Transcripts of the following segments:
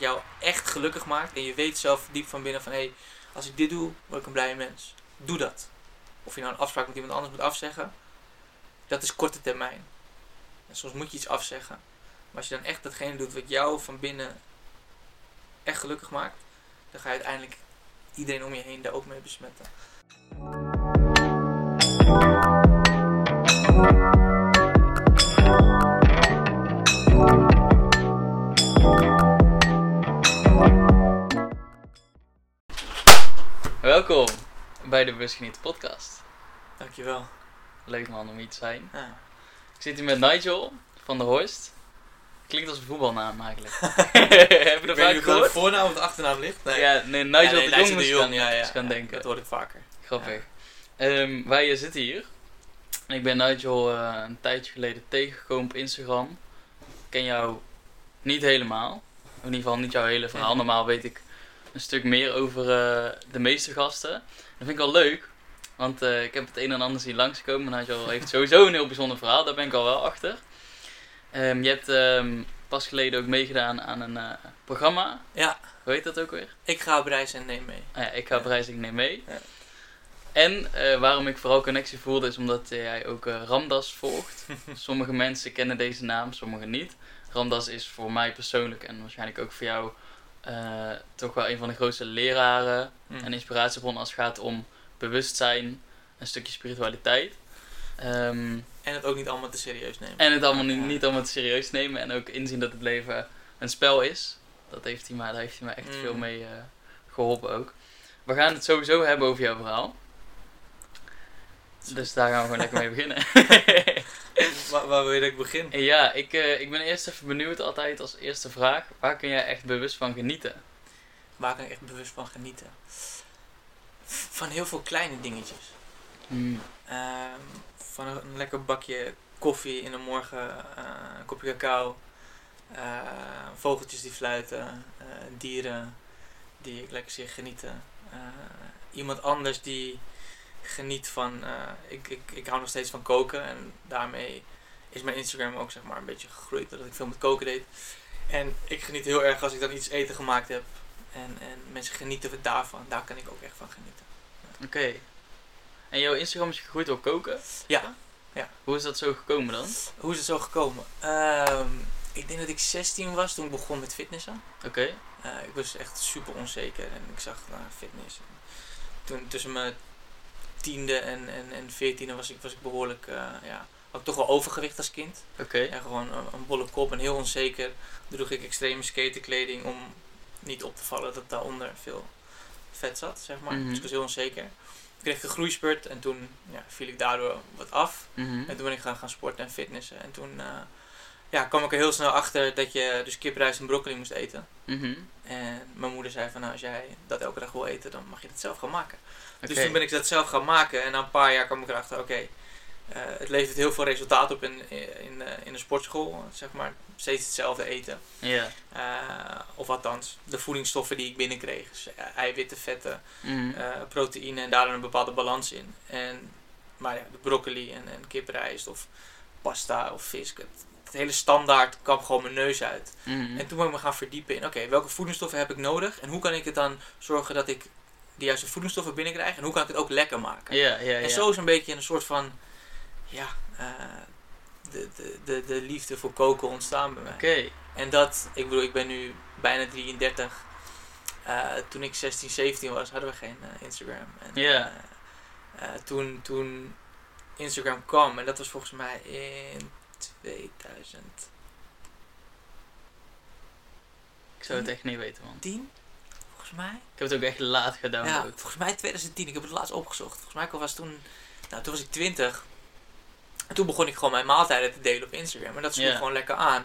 jou echt gelukkig maakt en je weet zelf diep van binnen van hé, hey, als ik dit doe, word ik een blije mens. Doe dat. Of je nou een afspraak met iemand anders moet afzeggen, dat is korte termijn. En soms moet je iets afzeggen. Maar als je dan echt datgene doet wat jou van binnen echt gelukkig maakt, dan ga je uiteindelijk iedereen om je heen daar ook mee besmetten. Welkom bij de Busgeniet podcast. Dankjewel. Leuk man om hier te zijn. Ja. Ik zit hier met Nigel van der Horst. Klinkt als een voetbalnaam eigenlijk. Heb je vaak dat de gehoord? voornaam of de achternaam ligt. Nee. Ja, nee, Nigel Ja, nee, de Jong de Jong, gaan, ja, ja, denken. Dat hoor ik vaker. Grappig. Ehm, wij zitten hier. Ik ben Nigel eh, een tijdje geleden tegengekomen op Instagram. Ik ken jou niet helemaal. In ieder geval niet jouw hele verhaal. Normaal weet ik een stuk meer over eh, de meeste gasten. Dat vind ik wel leuk. Want eh, ik heb het een en ander zien langskomen. Nigel heeft sowieso een heel bijzonder verhaal. Daar ben ik al wel achter. Ehm, je hebt ehm, pas geleden ook meegedaan aan een eh, programma. Ja, Hoe heet dat ook weer? ik ga op reis en neem mee. Ah ja, ik ga op reis, ik neem mee. Ja. En waarom ik vooral connectie voelde is omdat jij ook Ramdas volgt. sommige mensen kennen deze naam, sommige niet. Ramdas is voor mij persoonlijk en waarschijnlijk ook voor jou eh, toch wel een van de grootste leraren Hm. en inspiratiebronnen als het gaat om bewustzijn, een stukje spiritualiteit. Ehm, En het ook niet allemaal te serieus nemen. en het allemaal niet, niet allemaal te serieus nemen en ook inzien dat het leven een spel is. Dat heeft hij mij, daar heeft hij mij echt Mm. veel mee eh, geholpen ook. We gaan het sowieso hebben over jouw verhaal. Dus daar gaan we gewoon lekker mee beginnen. Waar, waar wil je dat ik begin? En ja, ik, eh, ik ben eerst even benieuwd altijd als eerste vraag. Waar kun jij echt bewust van genieten? Waar kan ik echt bewust van genieten? Van heel veel kleine dingetjes. Hmm. Ehm, van een, een lekker bakje koffie in de morgen, eh, een kopje cacao, eh, vogeltjes die fluiten, eh, dieren die ik lekker zie genieten. Eh, iemand anders die geniet van, eh, ik, ik, ik hou nog steeds van koken en daarmee is mijn Instagram ook zeg maar een beetje gegroeid dat ik veel met koken deed. En ik geniet heel erg als ik dan iets eten gemaakt heb en, en mensen genieten daarvan, daar kan ik ook echt van genieten. Oké. En jouw Instagram is gegroeid door koken? Ja, Hoe is dat zo gekomen dan? Hoe is het zo gekomen? Ehm, ik denk dat ik 16 was toen ik begon met fitnessen. Oké. Eh, ik was echt super onzeker en ik zag naar fitness. Toen tussen mijn tiende en, en, en veertiende was ik, was ik behoorlijk, eh, ja, had ik toch wel overgewicht als kind. Oké. Ja, gewoon een, een bolle kop en heel onzeker. Droeg ik extreme skaterkleding om niet op te vallen dat daaronder veel vet zat, zeg maar. Mhm. Dus ik was heel onzeker. Ik kreeg een groeispurt en toen ja, viel ik daardoor wat af. Mhm. En toen ben ik gaan, gaan sporten en fitnessen. En toen eh, ja, kwam ik er heel snel achter dat je dus kiprijs en broccoli moest eten. Mhm. En mijn moeder zei van nou, als jij dat elke dag wil eten, dan mag je dat zelf gaan maken. Dus toen ben ik dat zelf gaan maken. En na een paar jaar kwam ik erachter, oké, eh, het levert heel veel resultaat op in, in, eh, in de sportschool. Zeg maar, steeds hetzelfde eten. Ja. Eh, of althans, de voedingsstoffen die ik binnenkreeg. Dus, eiwitten, vetten, eh, proteïne en daar een bepaalde balans in. En, maar ja, de broccoli en, en kiprijst of pasta of vis. Het, het hele standaard kwam gewoon mijn neus uit. Mhm. En toen ben ik me gaan verdiepen in, oké, welke voedingsstoffen heb ik nodig? En hoe kan ik het dan zorgen dat ik de juiste voedingsstoffen binnenkrijg? En hoe kan ik het ook lekker maken? Ja, ja, ja. En zo is een beetje een soort van, ja, eh, de, de, de, de liefde voor koken ontstaan bij mij. Oké. En dat, ik bedoel, ik ben nu bijna 33. Eh, toen ik 16, 17 was, hadden we geen eh, Instagram. En, Ja. toen, toen Instagram kwam, en dat was volgens mij in 2010, Ik zou het echt niet weten, man. Volgens mij. Ik heb het ook echt laat Ja, gedownload. volgens mij 2010. Ik heb het laatst opgezocht. Volgens mij was toen, nou, toen was ik 20. En toen begon ik gewoon mijn maaltijden te delen op Instagram. En dat sloeg gewoon lekker aan.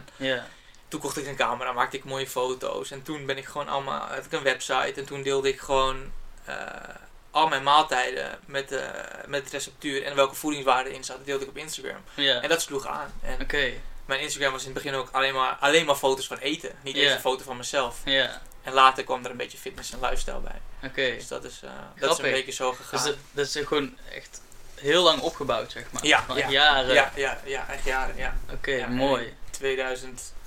Toen kocht ik een camera, maakte ik mooie foto's. En toen ben ik gewoon allemaal, had ik een website. En toen deelde ik gewoon eh, al mijn maaltijden met, eh, met het receptuur en welke voedingswaarde in zat. Deelde ik op Instagram. En dat sloeg aan. Oké. mijn Instagram was in het begin ook alleen maar, alleen maar foto's van eten. Niet eens Ja. een foto van mezelf. Ja. En later kwam er een beetje fitness en lifestyle bij. Oké. Dus dat is, eh, dat is een beetje zo gegaan. Dus dat, dat is gewoon echt heel lang opgebouwd, zeg maar. Ja, Van ja, echt jaren. Ja, ja, ja, echt jaren, ja. Oké, Ja, mooi. 2016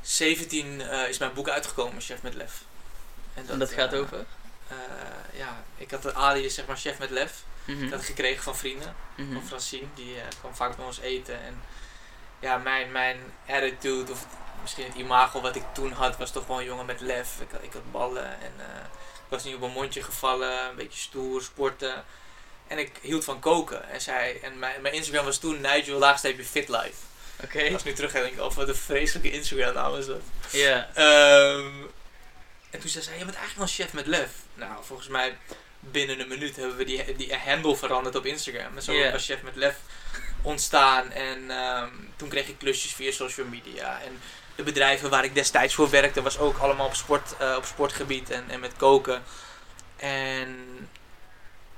17 eh, is mijn boek uitgekomen, Chef met Lef. En dat gaat eh, over? ja, ik had de alias, zeg maar, Chef met Lef. Mhm. Ik had het gekregen van vrienden. Mhm. van Francine. Die kwam vaak bij ons eten. En ja, mijn, mijn attitude, of misschien het imago wat ik toen had, was toch wel een jongen met lef. Ik, had- ik had ballen en eh, ik was niet op mijn mondje gevallen. Een beetje stoer, sporten. En ik hield van koken. En, zij, en mijn, mijn Instagram was toen Nigel laagsteepje Fitlife. Oké. Als ik nu terug denk ik, oh, wat een vreselijke Instagram naam is dat. Ja. Ehm, en toen zei zij, je bent eigenlijk wel chef met lef. Nou, volgens mij binnen een minuut hebben we die, die handle veranderd op Instagram. En zo was chef met lef ontstaan. En ehm, toen kreeg ik klusjes via social media. En de bedrijven waar ik destijds voor werkte, was ook allemaal op, sport, eh, op sportgebied en, en met koken. En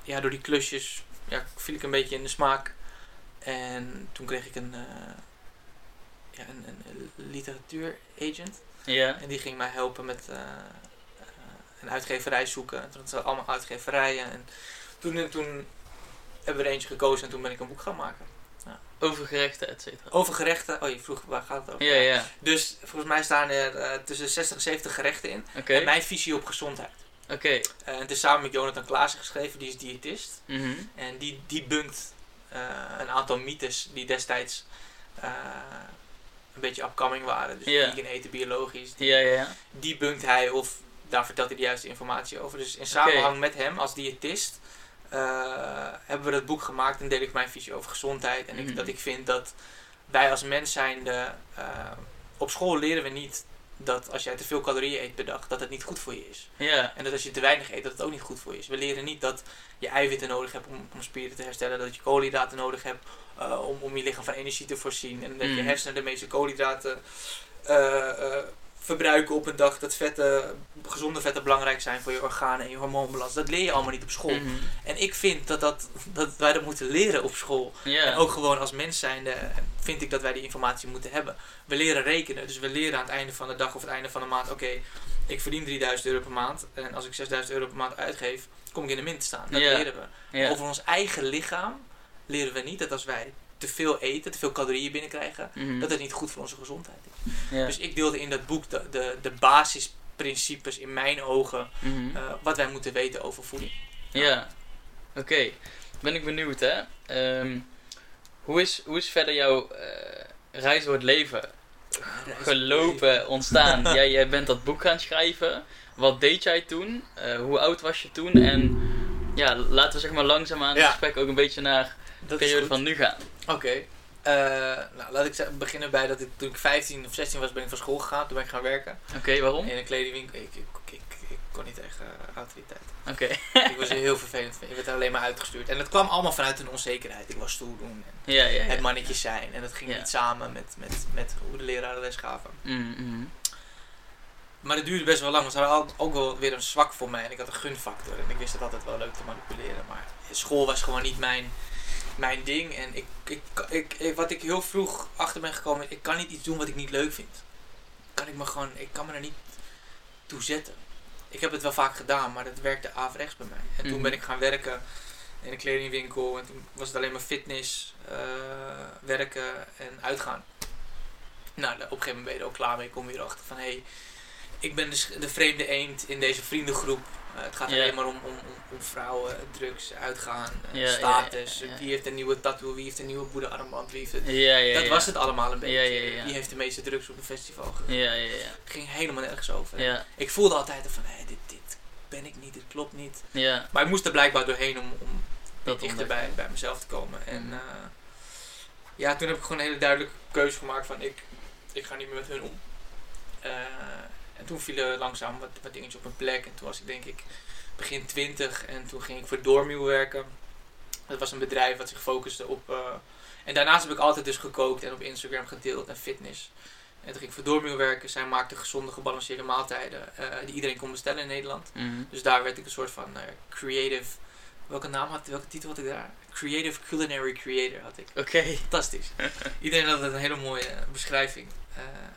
ja, door die klusjes ja, viel ik een beetje in de smaak. En toen kreeg ik een, eh ja, een, een literatuuragent. En die ging mij helpen met eh, een uitgeverij zoeken. En toen hadden ze allemaal uitgeverijen. En toen, en toen hebben we er eentje gekozen en toen ben ik een boek gaan maken. Over gerechten, et cetera. Over gerechten. Oh, je vroeg waar gaat het over? Ja, ja. Dus volgens mij staan er eh, tussen 60 en 70 gerechten in. Oké. En mijn visie op gezondheid. Oké. Eh, en het is samen met Jonathan Klaassen geschreven, die is diëtist. Mhm. En die, die bunkt eh, een aantal mythes die destijds eh, een beetje upcoming waren. Dus Ja. vegan eten, biologisch. Die, Ja, ja, ja. die bunkt hij of daar vertelt hij de juiste informatie over. Dus in samenhang met hem als diëtist eh, hebben we dat boek gemaakt en deel ik mijn visie over gezondheid. En ik, Mhm. dat ik vind dat wij als mens zijnde, eh op school leren we niet dat als jij te veel calorieën eet per dag, dat het niet goed voor je is. En dat als je te weinig eet, dat het ook niet goed voor je is. We leren niet dat je eiwitten nodig hebt om, om spieren te herstellen, dat je koolhydraten nodig hebt eh, om, om je lichaam van energie te voorzien. En dat je Mhm. hersenen de meeste koolhydraten eh, eh, verbruiken op een dag. Dat vetten, gezonde vetten belangrijk zijn voor je organen en je hormoonbalans. Dat leer je allemaal niet op school. Mhm. En ik vind dat, dat, dat wij dat moeten leren op school. En ook gewoon als mens zijnde vind ik dat wij die informatie moeten hebben. We leren rekenen, dus we leren aan het einde van de dag of het einde van de maand, oké, ik verdien 3000 euro per maand en als ik 6000 euro per maand uitgeef, kom ik in de min te staan. Dat leren we. Over ons eigen lichaam leren we niet dat als wij te veel eten, te veel calorieën binnenkrijgen, Mhm. dat het niet goed voor onze gezondheid is. Ja. Dus ik deelde in dat boek de, de, de basisprincipes in mijn ogen, Mhm. eh, wat wij moeten weten over voeding. Ja, oké. Ben ik benieuwd, hè. Ehm, hoe, is, hoe is verder jouw eh, reis door het leven gelopen, ontstaan? jij, jij bent dat boek gaan schrijven. Wat deed jij toen? Eh, hoe oud was je toen? En ja, laten we zeg maar langzaamaan het Ja. gesprek ook een beetje naar de Dat periode van nu gaan. Oké. Eh, nou, laat ik beginnen bij dat ik toen ik 15 of 16 was, ben ik van school gegaan. Toen ben ik gaan werken. Oké, waarom? In een kledingwinkel. Ik, ik, ik, ik kon niet tegen eh, autoriteit. Oké. ik was heel vervelend. Ik werd er alleen maar uitgestuurd. En dat kwam allemaal vanuit een onzekerheid. Ik was stoer doen. En Ja, ja, het ja. mannetje zijn. En dat ging niet samen met, met, met hoe de leraren les gaven. Mhm, mhm. Maar het duurde best wel lang. Want ze hadden ook wel weer een zwak voor mij. En ik had een gunfactor. En ik wist het altijd wel leuk te manipuleren. Maar school was gewoon niet mijn, mijn ding. En ik, ik, ik, ik- wat ik heel vroeg achter ben gekomen. Ik kan niet iets doen wat ik niet leuk vind. Kan ik me gewoon, ik kan me er niet toe zetten. Ik heb het wel vaak gedaan. Maar dat werkte averechts bij mij. En toen Mhm. ben ik gaan werken in een kledingwinkel. En toen was het alleen maar fitness, eh, werken en uitgaan. Nou, op een gegeven moment ben je er ook klaar mee. Kom je erachter van, hé, hey, ik ben de, de vreemde eend in deze vriendengroep. Eh, het gaat alleen maar om, om, vrouwen, drugs, uitgaan, eh, status. Wie heeft een nieuwe tattoo, wie heeft een nieuwe boeddha-armband, wie heeft het... Dat was het allemaal een beetje. Wie heeft de meeste drugs op een festival? Ja. Het ging helemaal nergens over. Ik voelde altijd van, hé, dit, dit ben ik niet, dit klopt niet. Maar ik moest er blijkbaar doorheen om, om Dat dichter bij, bij mezelf te komen. En Mhm. eh, ja, toen heb ik gewoon een hele duidelijke keuze gemaakt van ik, ik ga niet meer met hun om. En toen vielen langzaam wat, wat dingetjes op een plek. En toen was ik denk ik begin 20 en toen ging ik voor Doormiel werken. Dat was een bedrijf wat zich focuste op... eh, en daarnaast heb ik altijd dus gekookt en op Instagram gedeeld en fitness. En toen ging ik voor werken. Zij maakte gezonde, gebalanceerde maaltijden eh, die iedereen kon bestellen in Nederland. Mhm. Dus daar werd ik een soort van eh, creative. Welke naam had welke titel had ik daar? Creative Culinary Creator had ik. Oké. Fantastisch. Iedereen had een hele mooie beschrijving.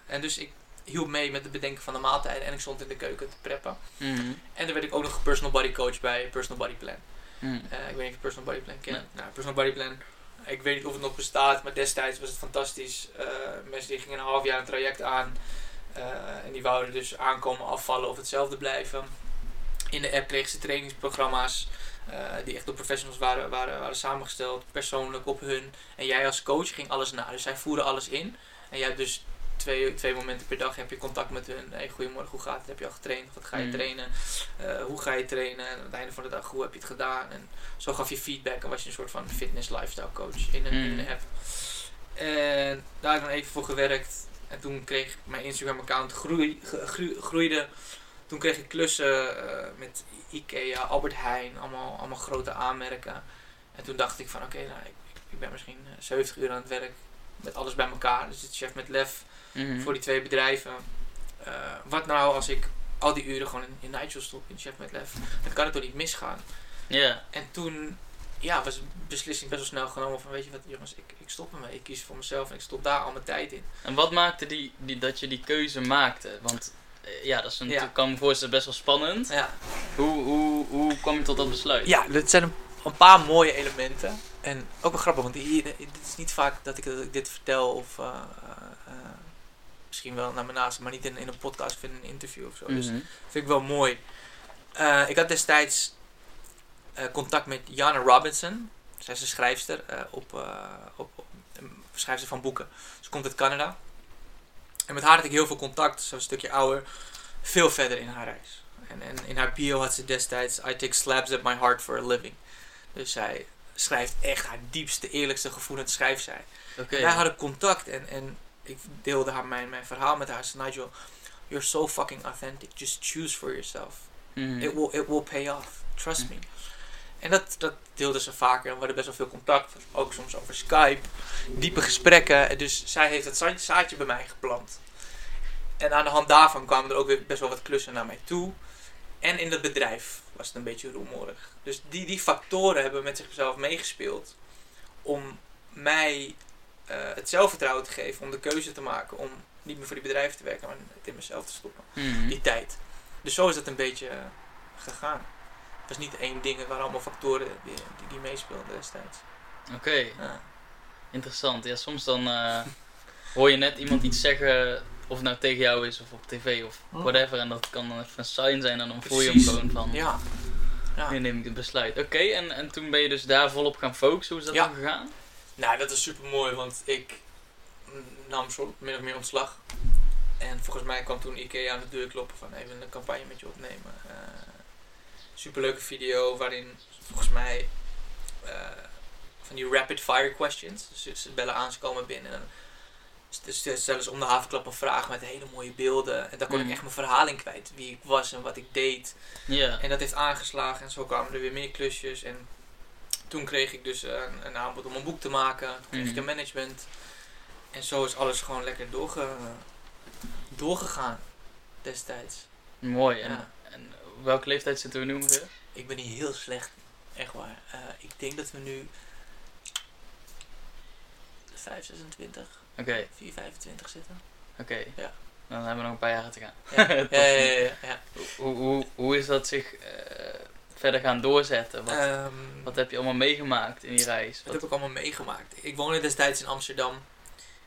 En dus ik hielp mee met het bedenken van de maaltijden en ik stond in de keuken te preppen. Mhm. En dan werd ik ook nog personal body coach bij Personal Body Plan. Mhm. Eh, ik weet niet of je Personal Body Plan kent. Nee. Nou, Personal Body Plan. Ik weet niet of het nog bestaat, maar destijds was het fantastisch. Eh, mensen die gingen een half jaar een traject aan. Eh, en die wouden dus aankomen, afvallen of hetzelfde blijven. In de app kregen ze trainingsprogramma's die echt door professionals waren, waren, waren samengesteld, persoonlijk op hun. En jij als coach ging alles na. Dus zij voerden alles in. En jij hebt dus twee, twee momenten per dag heb je contact met hun. Hey, goedemorgen, hoe gaat het? Heb je al getraind? Wat ga je Mhm. trainen? Eh, hoe ga je trainen? En aan het einde van de dag, hoe heb je het gedaan? En zo gaf je feedback en was je een soort van fitness lifestyle coach in een, in een app. En daar heb ik dan even voor gewerkt. En toen kreeg mijn Instagram account groei, groe- groeide. Toen kreeg ik klussen eh, met Ikea, Albert Heijn, allemaal, allemaal grote aanmerken. En toen dacht ik van oké, nou, ik, ik ben misschien eh, 70 uur aan het werk met alles bij elkaar. Dus het chef met lef Mhm. voor die twee bedrijven. Eh, wat nou als ik al die uren gewoon in, Nigel stop, in chef met lef? Dan kan het toch niet misgaan? Ja. En toen ja, was de beslissing best wel snel genomen van weet je wat jongens, ik, ik stop ermee. Ik kies voor mezelf en ik stop daar al mijn tijd in. En wat maakte die, die, dat je die keuze maakte? Want eh, ja, dat is een, Ja. kan me voorstellen best wel spannend. Ja, Hoe, hoe, hoe kwam je tot dat besluit? Ja, dat zijn een, een paar mooie elementen. En ook wel grappig, want hier, dit is niet vaak dat ik, dit vertel of eh, misschien wel naar mijn naasten, maar niet in, in een podcast of in een interview of zo. Dus Mhm. vind ik wel mooi. Eh, ik had destijds eh, contact met Jana Robinson. Zij is een schrijfster, eh, op, eh, op, op, schrijfster van boeken. Ze komt uit Canada. En met haar had ik heel veel contact. Een stukje ouder. Veel verder in haar reis. En, en in haar bio had ze destijds... I take slabs at my heart for a living. Dus zij schrijft echt haar diepste, eerlijkste gevoelens schrijft zij. Oké. En wij hadden contact en, en ik deelde haar mijn, mijn verhaal met haar. Ze zei, Nigel, you're so fucking authentic. Just choose for yourself. Mhm. It will, it will pay off. Trust me. En dat, dat deelde ze vaker. En we hadden best wel veel contact. Ook soms over Skype. Diepe gesprekken. En dus zij heeft het zaadje- bij mij geplant. En aan de hand daarvan kwamen er ook weer best wel wat klussen naar mij toe. En in het bedrijf was het een beetje rumoerig. Dus die, die factoren hebben met zichzelf meegespeeld. Om mij het zelfvertrouwen te geven. Om de keuze te maken. Om niet meer voor die bedrijven te werken. Maar het in mezelf te stoppen Mhm. die tijd. Dus zo is het een beetje eh, gegaan. Het was niet één ding, het waren allemaal factoren die, die, die meespeelden destijds. Oké, Ja. interessant. Ja, soms dan eh, hoor je net iemand iets zeggen, of het nou tegen jou is of op tv of Oh. whatever. En dat kan dan even een sign zijn en dan voel je hem gewoon van, Ja. ja. nu neem ik het besluit. Oké, en, en toen ben je dus daar volop gaan focussen. Hoe is dat Ja. dan gegaan? Nou, dat is super mooi, want ik nam zo min of meer ontslag. En volgens mij kwam toen Ikea aan de deur kloppen van even een campagne met je opnemen. Eh superleuke video waarin volgens mij eh, van die rapid fire questions. Dus ze- ze bellen aan, ze komen binnen. En dan st- stellen ze om de havenklap een vraag met hele mooie beelden. En daar kon Mhm. ik echt mijn verhaal in kwijt. Wie ik was en wat ik deed. Ja. En dat heeft aangeslagen en zo kwamen er weer meer klusjes. En toen kreeg ik dus een, een aanbod om een boek te maken. Toen kreeg ik Mhm. een management. En zo is alles gewoon lekker doorge, doorgegaan destijds. Mooi. En, Ja. en welke leeftijd zitten we nu ongeveer? Ik ben hier heel slecht, echt waar. Eh, ik denk dat we nu 5, 26, Oké, 4, 25 zitten. oké. Ja. Dan hebben we nog een paar jaren te gaan. Ja, ja. ja, ja. Hoe, hoe, hoe is dat zich eh, verder gaan doorzetten? Wat, Ehm, wat heb je allemaal meegemaakt in die reis? Dat Wat- heb ik allemaal meegemaakt. Ik woonde destijds in Amsterdam.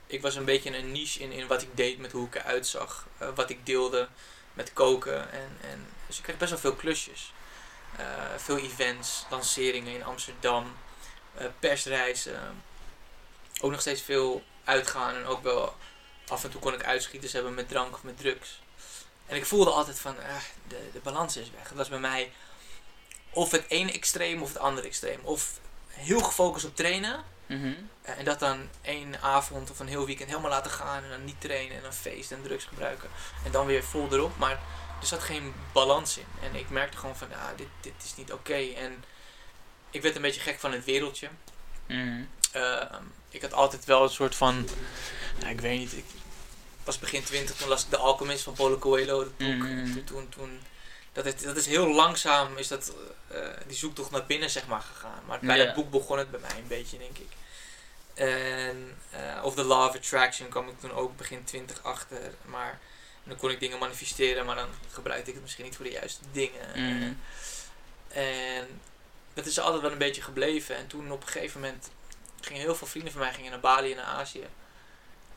Ik was een beetje een niche in, in wat ik deed, met hoe ik eruit zag. eh, wat ik deelde met koken. En, en, dus ik kreeg best wel veel klusjes. Eh, veel events, lanceringen in Amsterdam. eh, persreizen. Ook nog steeds veel uitgaan. En ook wel af en toe kon ik uitschieters hebben met drank of met drugs. En ik voelde altijd van, de, de balans is weg. Het was bij mij of het ene extreem of het andere extreem. Of heel gefocust op trainen. Mhm. eh, En dat dan één avond of een heel weekend helemaal laten gaan. En dan niet trainen en dan feest en drugs gebruiken. En dan weer vol erop. Maar er zat geen balans in. En ik merkte gewoon van, ah, dit, dit is niet oké. En ik werd een beetje gek van het wereldje. Mhm. Ehm, ik had altijd wel een soort van, nou, ik weet niet, ik was begin twintig, toen las ik De Alchemist van Paulo Coelho, boek. Mhm. Toen, toen, toen, dat, is, dat is heel langzaam, is dat, eh, die zoektocht naar binnen zeg maar gegaan. Maar bij dat boek begon het bij mij een beetje, denk ik. En, eh, of The Law of Attraction kwam ik toen ook begin twintig achter. Maar dan kon ik dingen manifesteren, maar dan gebruikte ik het misschien niet voor de juiste dingen. Mhm. En dat is altijd wel een beetje gebleven. En toen op een gegeven moment gingen heel veel vrienden van mij gingen naar Bali en naar Azië.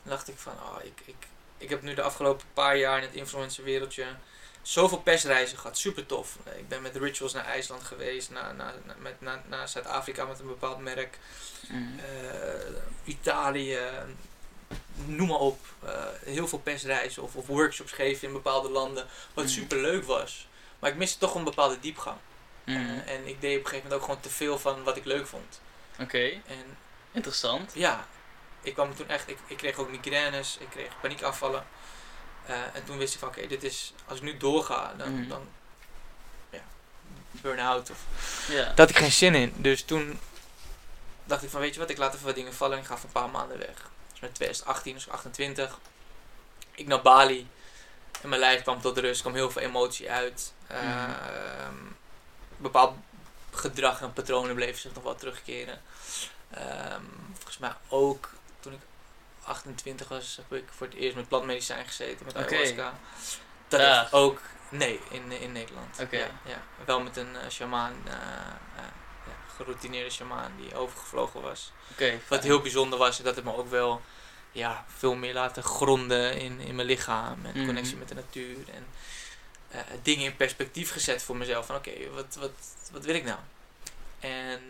En dacht ik van, oh, ik, ik, ik heb nu de afgelopen paar jaar in het influencer wereldje zoveel persreizen gehad. Super tof. Ik ben met Rituals naar IJsland geweest, naar, naar, met, naar, naar Zuid-Afrika met een bepaald merk. Mhm. eh, Italië, noem maar op. Eh, heel veel persreizen of, of workshops geven in bepaalde landen, wat Mhm. super leuk was. Maar ik miste toch een bepaalde diepgang. Mhm. Eh, en ik deed op een gegeven moment ook gewoon te veel van wat ik leuk vond. Oké, En interessant. ja, ik kwam toen echt, ik, ik kreeg ook migraines, ik kreeg paniekaanvallen. Eh, en toen wist ik van oké, dit is, als ik nu doorga, dan, Mhm. dan ja, burn-out of daar had ik geen zin in. Dus toen dacht ik van weet je wat, ik laat even wat dingen vallen en ik ga voor een paar maanden weg. Dus met 2018, dus 28. Ik naar Bali. En mijn lijf kwam tot rust, kwam heel veel emotie uit. Ehm, bepaald gedrag en patronen bleven zich nog wel terugkeren. Ehm, volgens mij ook toen ik 28 was, heb ik voor het eerst met plantmedicijn gezeten, met Oké. ayahuasca. Dat heeft ook, nee, in, in Nederland. Oké. Ja, ja. Wel met een uh, shamaan, uh, uh, geroutineerde shamaan die overgevlogen was. Oké. Wat heel bijzonder was, is dat het me ook wel ja, veel meer laten gronden in, in mijn lichaam en Mhm. connectie met de natuur. En dingen in perspectief gezet voor mezelf. Van oké, wat, wat, wat wil ik nou? En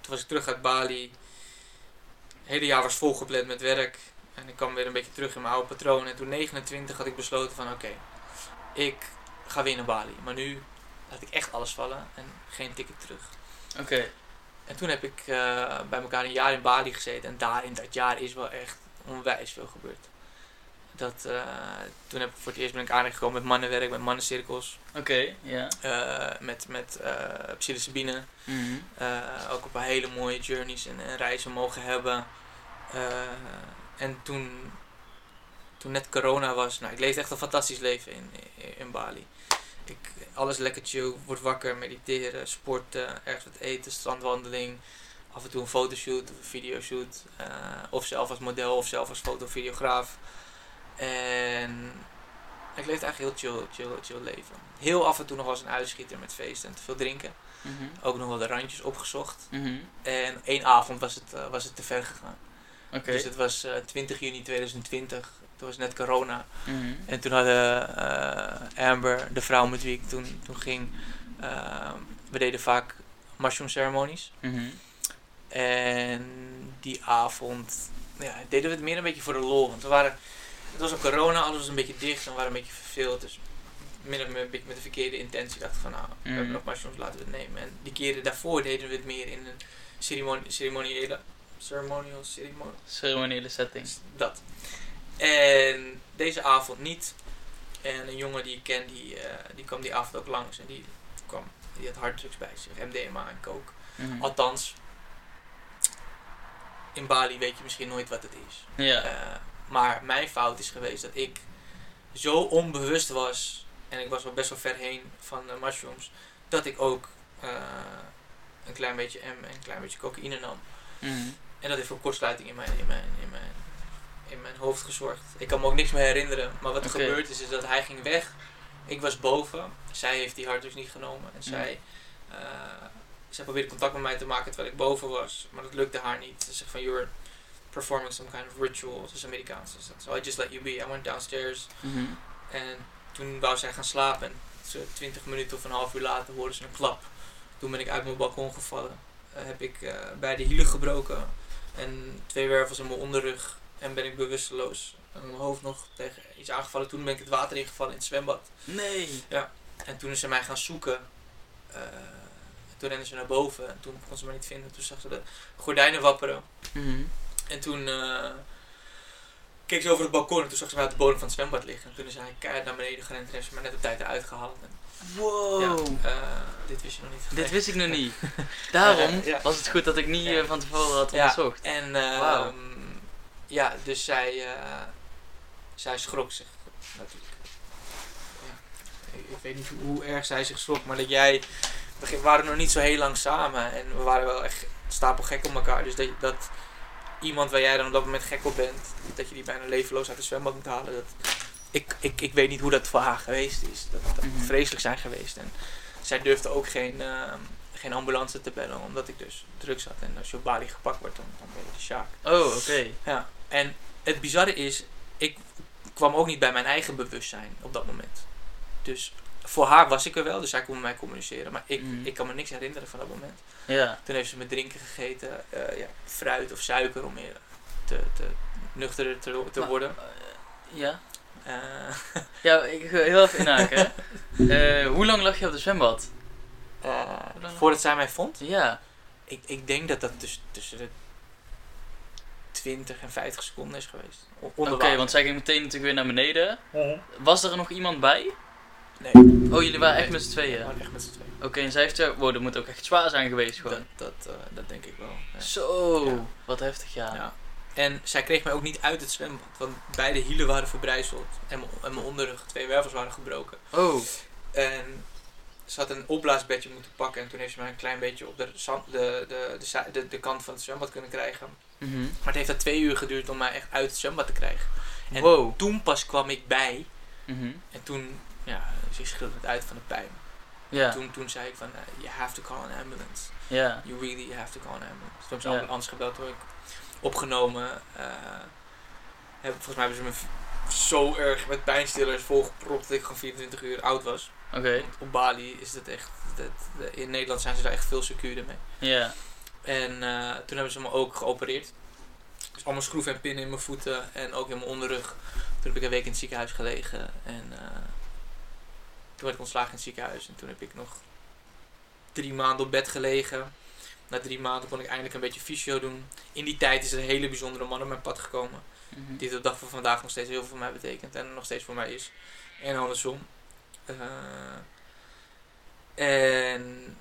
toen was ik terug uit Bali. Het hele jaar was volgepland met werk. En ik kwam weer een beetje terug in mijn oude patroon. En toen 29 had ik besloten van oké, ik ga weer naar Bali. Maar nu laat ik echt alles vallen en geen ticket terug. Oké. En toen heb ik eh, bij elkaar een jaar in Bali gezeten. En daar in dat jaar is wel echt onwijs veel gebeurd. Dat, eh, toen heb ik voor het eerst ben ik aangekomen met mannenwerk, met mannencirkels. Oké, ja. eh, met met uh, psilocybine. Mhm. Ook op een hele mooie journeys en, en reizen mogen hebben. Uh, en toen, toen net corona was, nou, ik leefde echt een fantastisch leven in, in, Bali. Ik, alles lekker chill, word wakker, mediteren, sporten, ergens wat eten, strandwandeling. Af en toe een fotoshoot of een videoshoot. Uh, of zelf als model of zelf als fotovideograaf. En ik leefde eigenlijk heel chill, chill, chill leven. Heel af en toe nog als een uitschieter met feesten en te veel drinken. Mhm. Ook nog wel de randjes opgezocht. Mhm. En één avond was het, uh, was het te ver gegaan. Dus het was uh, 20 juni 2020. Toen was net corona. Mhm. En toen hadden uh, Amber, de vrouw met wie ik toen, toen ging, uh, we deden vaak mushroom ceremonies. Mhm. En die avond ja, deden we het meer een beetje voor de lol. Want we waren, het was ook corona, alles was een beetje dicht en we waren een beetje verveeld. Dus een beetje met de verkeerde intentie dachten van nou, we Mhm. hebben nog mushrooms, laten we het nemen. En die keren daarvoor deden we het meer in een ceremoni ceremoniële, ceremonial, ceremonial, Ceremoniële setting. dat. En deze avond niet. En een jongen die ik ken, die, uh, die kwam die avond ook langs. En die kwam, die had harddrugs bij zich, MDMA en coke. Mhm. Althans, in Bali weet je misschien nooit wat het is. Ja. Uh, maar mijn fout is geweest dat ik zo onbewust was. En ik was al best wel ver heen van de mushrooms. Dat ik ook uh, een klein beetje M en een klein beetje cocaïne nam. Mhm. En dat heeft voor kortsluiting in mijn, in mijn, in mijn, in mijn hoofd gezorgd. Ik kan me ook niks meer herinneren. Maar wat er gebeurd is, is dat hij ging weg. Ik was boven. Zij heeft die harddrugs niet genomen. En zij, uh, zij probeerde contact met mij te maken terwijl ik boven was. Maar dat lukte haar niet. Ze zegt van, you're performing some kind of ritual. Het is Amerikaans. Dus so I just let you be. I went downstairs. Mhm. En toen wou zij gaan slapen. En zo 20 minuten of een half uur later hoorde ze een klap. Toen ben ik uit mijn balkon gevallen. Uh, heb ik uh, beide hielen gebroken. En twee wervels in mijn onderrug. En ben ik bewusteloos. En mijn hoofd nog tegen iets aangevallen. Toen ben ik het water ingevallen in het zwembad. Nee. Ja. En toen is ze mij gaan zoeken. Uh, toen renden ze naar boven. En toen kon ze me niet vinden. Toen zag ze de gordijnen wapperen. Mhm. En toen uh, keek ze over het balkon. En toen zag ze mij op de bodem van het zwembad liggen. En toen is hij keihard naar beneden gerend. En heeft ze mij net op tijd eruit gehaald. En Wow. ja, uh, dit wist je nog niet. Dit wist ik nog niet. Daarom Uh, ja. was het goed dat ik niet Ja. uh, van tevoren had Ja. onderzocht. En uh, Wauw. ja, dus zij, zij schrok zich natuurlijk. Ja. Ik, ik weet niet hoe, hoe, erg zij zich schrok, maar dat jij. We waren nog niet zo heel lang samen en we waren wel echt stapel gek op elkaar. Dus dat, dat iemand waar jij dan op dat moment gek op bent, dat je die bijna levenloos uit de zwembad moet halen. Dat, ik, ik, ik weet niet hoe dat voor haar geweest is. Dat, dat moet Mhm. vreselijk zijn geweest. En zij durfde ook geen, uh, geen ambulance te bellen, omdat ik dus drugs had. En als je op Bali gepakt wordt, dan, dan ben je de sjaak. Oh, oké. Ja, en het bizarre is, ik kwam ook niet bij mijn eigen bewustzijn op dat moment. Dus voor haar was ik er wel, dus zij kon met mij communiceren. Maar ik, Mhm. ik kan me niks herinneren van dat moment. Ja. Toen heeft ze me drinken gegeten, eh, ja, fruit of suiker om meer te, te nuchterder te, te Maar- worden. Ja. Eh, Ja, ik wil heel even inhaken. hè. Eh, hoe lang lag je op de zwembad? eh, voordat zij mij vond, Ja. ik, ik denk dat dat dus tussen de 20 en 50 seconden is geweest. Oké, want zij ging meteen natuurlijk weer naar beneden. Was er nog iemand bij? Nee. Oh, jullie waren echt Nee, met z'n tweeën? we waren echt met z'n tweeën. Oké, en zij heeft er... Wow, dat moet ook echt zwaar zijn geweest Dat, gewoon. dat, eh, dat denk ik wel. ja. Zo, Ja. wat heftig ja. Ja. En zij kreeg mij ook niet uit het zwembad, want beide hielen waren verbrijzeld en mijn, onderrug, twee wervels waren gebroken. Oh, En ze had een opblaasbedje moeten pakken en toen heeft ze mij een klein beetje op de, de, de, de, de, de kant van het zwembad kunnen krijgen. mhm. Maar het heeft dat twee uur geduurd om mij echt uit het zwembad te krijgen. En wow. toen pas kwam ik bij Mhm. en toen, ja, ze schreeuwde het uit van de pijn. Ja, Toen, toen zei ik van, eh, you have to call an ambulance. ja. You really have to call an ambulance. Toen hebben ze Ja. ambulance gebeld, toen ik opgenomen. eh, heb, volgens mij hebben ze me zo erg met pijnstillers volgepropt dat ik gewoon 24 uur oud was. Oké, Want Op Bali is dat echt, dat, in Nederland zijn ze daar echt veel secuurder mee. ja. En eh, toen hebben ze me ook geopereerd. Dus allemaal schroeven en pinnen in mijn voeten en ook in mijn onderrug. Toen heb ik een week in het ziekenhuis gelegen. En toen werd ik ontslagen in het ziekenhuis. En toen heb ik nog drie maanden op bed gelegen. Na drie maanden kon ik eindelijk een beetje fysio doen. In die tijd is er een hele bijzondere man op mijn pad gekomen. Mhm. Die tot de dag van vandaag nog steeds heel veel voor mij betekent. En nog steeds voor mij is. En andersom. Eh, en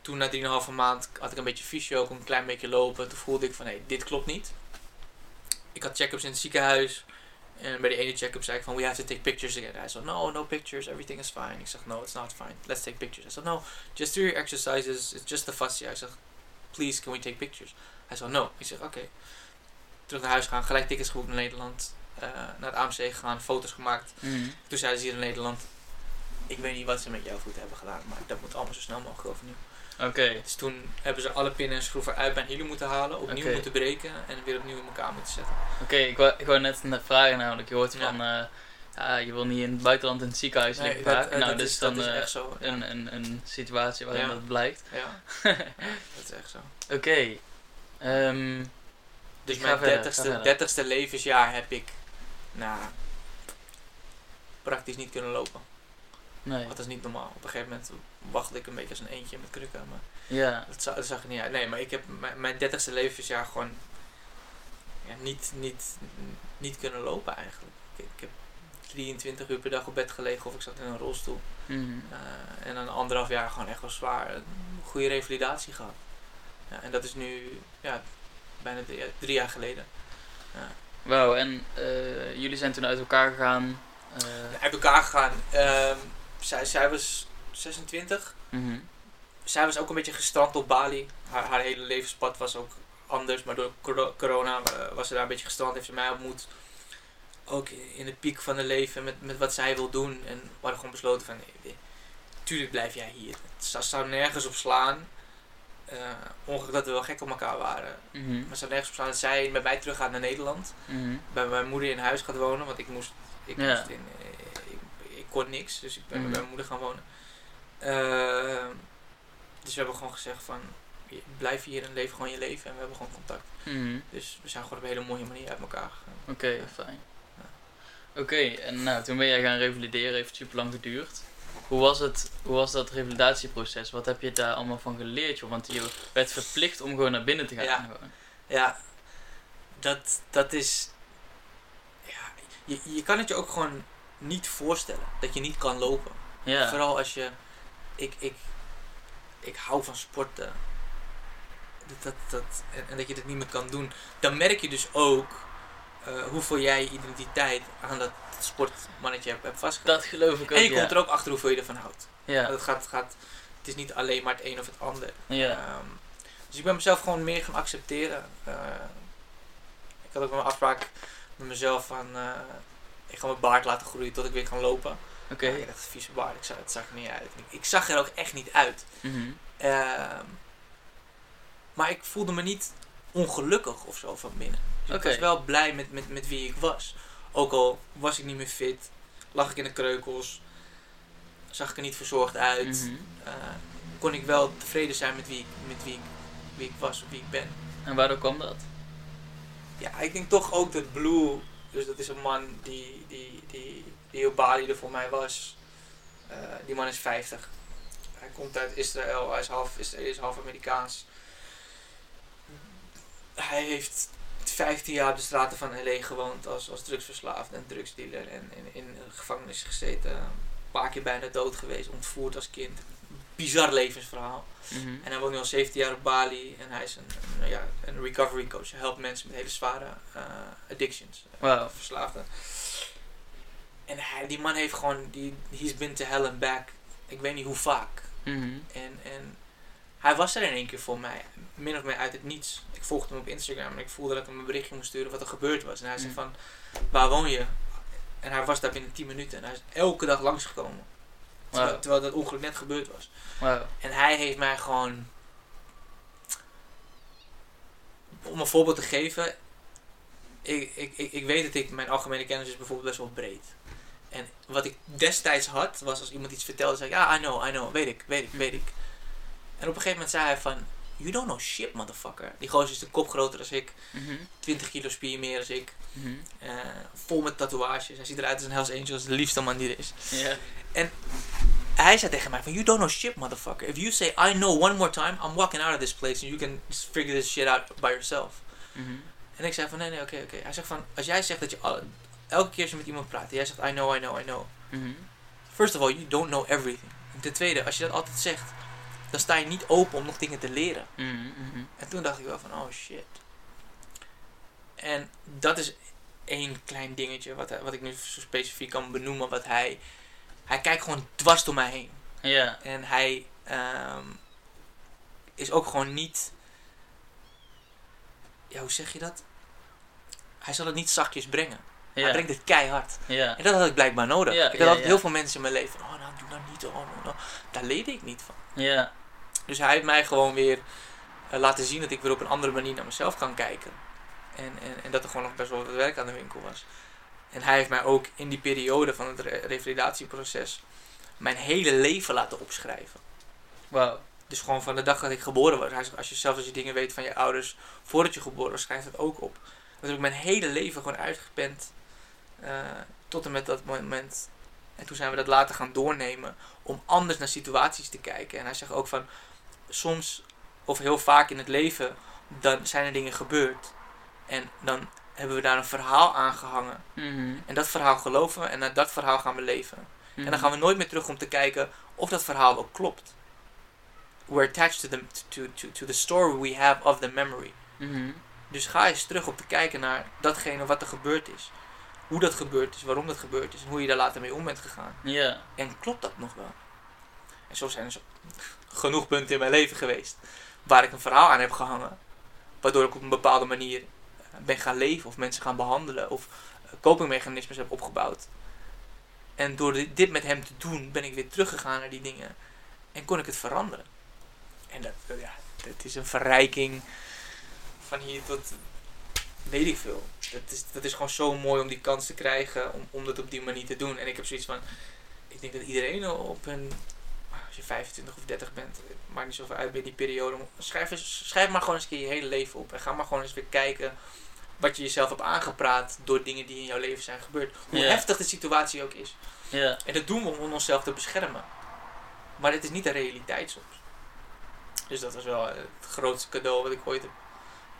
toen na 3,5 maand had ik een beetje fysio, kon een klein beetje lopen. Toen voelde ik van, hé, dit klopt niet. Ik had check-ups in het ziekenhuis. En bij de ene check-up zei ik van, we have to take pictures again. Hij zei, no, no pictures, everything is fine. Ik zeg, no, it's not fine. Let's take pictures. Hij zei, no, just do your exercises. It's just the fascia. Ik zeg, please, can we take pictures? Hij zei, no. Ik zeg, oké. Terug naar huis gaan, gelijk tickets geboekt naar Nederland. eh, naar het AMC gegaan, foto's gemaakt. Mhm. Toen zeiden ze hier in Nederland, ik weet niet wat ze met jouw voeten hebben gedaan, maar dat moet allemaal zo snel mogelijk overnieuw. Oké, Dus toen hebben ze alle pinnen en schroeven uit mijn hielen moeten halen, opnieuw moeten breken en weer opnieuw in elkaar moeten zetten. oké. Ik, wou, ik wou net vragen namelijk. Je hoort Ja. van, eh, ja, je wil niet in het buitenland in het ziekenhuis liggen dat, vaak. eh, nou, dat dus is, dan dat is eh, echt zo. Ja. een, een, een situatie waarin dat blijkt. Ja. Dat is echt zo. Oké. Ehm, Dus mijn verder, ga 30ste, verder. 30ste levensjaar heb ik, nou, praktisch niet kunnen lopen. Nee. Dat is niet normaal. Op een gegeven moment wachtte ik een beetje als een eentje met krukken, maar Ja. Dat, za- dat zag er niet uit. Nee, maar ik heb mijn, 30ste levensjaar gewoon ja, niet, niet, niet kunnen lopen eigenlijk. Ik, ik heb 23 uur per dag op bed gelegen of ik zat in een rolstoel. Mhm. Eh, en dan anderhalf jaar gewoon echt wel zwaar. Een goede revalidatie gehad. Ja, en dat is nu ja, bijna drie, drie jaar geleden. Wauw, en eh, jullie zijn toen uit elkaar gegaan. eh, Uit elkaar gegaan. Ehm, zij, zij was 26. mhm. zij was ook een beetje gestrand op Bali. Haar, haar hele levenspad was ook anders, maar door coro- corona eh, was ze daar een beetje gestrand. Heeft ze mij ontmoet. Ook in de piek van haar leven met, met wat zij wil doen. En we hadden gewoon besloten van, nee, tuurlijk blijf jij hier. Het zou, nergens op slaan. Eh, ongeacht dat we wel gek op elkaar waren. Mhm. Maar het zou nergens op slaan dat zij met mij terug gaat naar Nederland. Mhm. Bij mijn moeder in huis gaat wonen. Want ik moest, ik, Ja. moest in, eh, kon niks. Dus ik ben Mhm. bij mijn moeder gaan wonen. Ehm, dus we hebben gewoon gezegd van, blijf hier en leef gewoon je leven. En we hebben gewoon contact. Mhm. Dus we zijn gewoon op een hele mooie manier uit elkaar gegaan. Oké, Ja. fijn. Oké, en nou, toen ben jij gaan revalideren, heeft super lang geduurd. Hoe was, het, hoe was dat revalidatieproces? Wat heb je daar allemaal van geleerd? Joh? Want je werd verplicht om gewoon naar binnen te gaan. Ja. Gewoon. Ja, dat, dat is... Ja, je, je kan het je ook gewoon niet voorstellen. Dat je niet kan lopen. Ja. Vooral als je. Ik, ik, ik hou van sporten. Dat, dat, dat, en, en dat je dat niet meer kan doen. Dan merk je dus ook eh, hoeveel jij je identiteit aan dat sportmannetje hebt, hebt vastgelegd. Dat geloof ik ook, en je ja. komt er ook achter hoeveel je ervan houdt. Ja, Het, gaat, gaat, het is niet alleen maar het een of het ander. ja. Ehm, dus ik ben mezelf gewoon meer gaan accepteren. Eh, ik had ook wel een afspraak met mezelf van. eh, ik ga mijn baard laten groeien tot ik weer kan lopen. oké. Ja, ik dacht, vieze baard, ik zag, het zag er niet uit. Ik, ik zag er ook echt niet uit. Mhm. Ehm, maar ik voelde me niet ongelukkig of zo van binnen. Dus Oké. Ik was wel blij met, met, met wie ik was. Ook al was ik niet meer fit, lag ik in de kreukels, zag ik er niet verzorgd uit, Mhm. eh, kon ik wel tevreden zijn met wie, ik- met wie, ik, wie ik was of wie ik ben. En waardoor kwam dat? Ja, ik denk toch ook dat Blue, dus dat is een man die, die, die, die op Bali voor mij was. Eh, die man is 50. Hij komt uit Israël, hij is half Israëlisch, half Amerikaans. Hij heeft 15 jaar op de straten van LA gewoond als, als drugsverslaafde en drugsdealer. En in, in gevangenis gezeten. Een paar keer bijna dood geweest, ontvoerd als kind. Bizar levensverhaal. Mhm. En hij woont nu al 17 jaar op Bali en hij is een, een, ja, een recovery coach. Hij helpt mensen met hele zware eh, addictions, eh, Wauw. verslaafden. En hij, die man heeft gewoon, die, he's been to hell and back. Ik weet niet hoe vaak. Mhm. En, en hij was er in één keer voor mij, min of meer uit het niets. Ik volgde hem op Instagram en ik voelde dat ik hem een berichtje moest sturen wat er gebeurd was. En hij zei Mm. van, waar woon je? En hij was daar binnen 10 minuten en hij is elke dag langsgekomen. Terwijl, dat ongeluk net gebeurd was. En hij heeft mij gewoon. Om een voorbeeld te geven. Ik, ik, ik, ik weet dat ik. Mijn algemene kennis is bijvoorbeeld best wel breed. En wat ik destijds had. Was als iemand iets vertelde. zei ik. Ja, I know, I know. Weet ik, weet ik, weet ik. En op een gegeven moment zei hij van. You don't know shit, motherfucker. Die gozer is de kop groter dan ik. Mhm. 20 kilo spier meer dan ik. Mhm. eh, vol met tatoeages. Hij ziet eruit als een Hells Angel. als de liefste man die er is. Ja. Hij zei tegen mij van, you don't know shit, motherfucker. If you say I know one more time, I'm walking out of this place and you can just figure this shit out by yourself. Mhm. En ik zei van, nee, nee, oké, oké. Hij zegt van, als jij zegt dat je alle, elke keer als je met iemand praat, en jij zegt I know, I know, I know. Mhm. First of all, you don't know everything. En ten tweede, als je dat altijd zegt, dan sta je niet open om nog dingen te leren. Mhm. Mhm. En toen dacht ik wel van, oh shit. En dat is één klein dingetje wat, hij- wat ik nu zo specifiek kan benoemen, wat hij, hij kijkt gewoon dwars door mij heen. Ja. En hij ehm, is ook gewoon niet. Ja, hoe zeg je dat? Hij zal het niet zachtjes brengen. Hij brengt het keihard. Ja. En dat had ik blijkbaar nodig. Ja, ik had altijd heel veel mensen in mijn leven. Oh, nou, doe nou niet. Oh, nou, nou. Daar leerde ik niet van. Ja. Dus hij heeft mij gewoon weer eh, laten zien dat ik weer op een andere manier naar mezelf kan kijken. En, en, en dat er gewoon nog best wel wat werk aan de winkel was. En hij heeft mij ook in die periode van het re- revalidatieproces mijn hele leven laten opschrijven. Wauw. Dus gewoon van de dag dat ik geboren was. Hij zegt, als je zelfs als je dingen weet van je ouders voordat je geboren was, schrijf dat ook op. Dat heb ik mijn hele leven gewoon uitgepend eh, tot en met dat moment. En toen zijn we dat later gaan doornemen om anders naar situaties te kijken. En hij zegt ook van, soms of heel vaak in het leven, dan zijn er dingen gebeurd. En dan hebben we daar een verhaal aan gehangen. Mhm. En dat verhaal geloven we en naar dat verhaal gaan we leven. En dan gaan we nooit meer terug om te kijken of dat verhaal ook klopt. We're attached to the, to, to, to the story we have of the memory. Mhm. Dus ga eens terug om te kijken naar datgene wat er gebeurd is. Hoe dat gebeurd is, waarom dat gebeurd is en hoe je daar later mee om bent gegaan. Ja. En klopt dat nog wel? En zo zijn er zo genoeg punten in mijn leven geweest waar ik een verhaal aan heb gehangen. Waardoor ik op een bepaalde manier eh, ben gaan leven of mensen gaan behandelen of eh, copingmechanismes heb opgebouwd. En door di- dit met hem te doen ben ik weer teruggegaan naar die dingen en kon ik het veranderen. En dat, eh, ja, dat is een verrijking van hier tot weet ik veel. Dat is, dat is gewoon zo mooi om die kans te krijgen om, om dat op die manier te doen. En ik heb zoiets van, ik denk dat iedereen op een, als je 25 of 30 bent, het maakt niet zoveel uit bij die periode. Schrijf, eens, schrijf maar gewoon eens een keer je hele leven op. En ga maar gewoon eens weer kijken wat je jezelf hebt aangepraat door dingen die in jouw leven zijn gebeurd. Hoe heftig de situatie ook is. En dat doen we om onszelf te beschermen. Maar het is niet de realiteit soms. Dus dat was wel het grootste cadeau wat ik ooit heb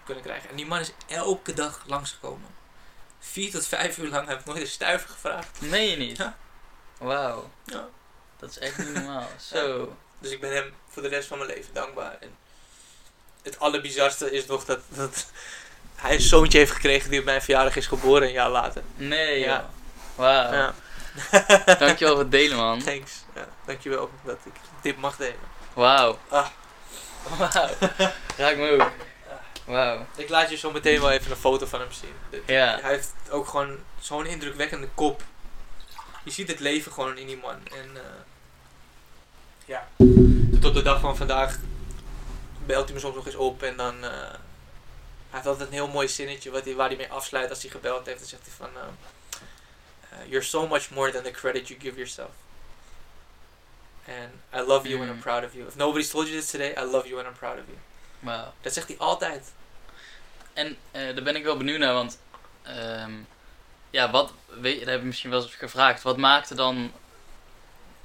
kunnen krijgen. En die man is elke dag langsgekomen. Vier tot vijf uur lang heb ik nooit een stuiver gevraagd. Je niet? Ja. Wauw. Ja. Dat is echt niet normaal. Zo. Dus ik ben hem voor de rest van mijn leven dankbaar. En het allerbizarste is nog dat, dat hij een zoontje heeft gekregen die op mijn verjaardag is geboren een jaar later. Nee, Ja. ja. Wauw. Ja. Dankjewel voor het delen, man. Thanks. Ja, dankjewel dat ik dit mag delen. Wauw. Ah. Wauw. Raak me ook. Wauw. Ik laat je zo meteen wel even een foto van hem zien. Ja. Hij heeft ook gewoon zo'n indrukwekkende kop. Je ziet het leven gewoon in die man. En eh, ja, tot de dag van vandaag belt hij me soms nog eens op en dan... eh, hij heeft altijd een heel mooi zinnetje wat hij, waar hij mee afsluit als hij gebeld heeft. Dan zegt hij van... eh, you're so much more than the credit you give yourself. And I love you and I'm Mm. proud of you. If nobody's told you this today, I love you and I'm proud of you. Wauw. Dat zegt hij altijd. En daar ben ik wel benieuwd naar, want ehm, ja, wat, weet, dat heb je misschien wel eens gevraagd. Wat maakte dan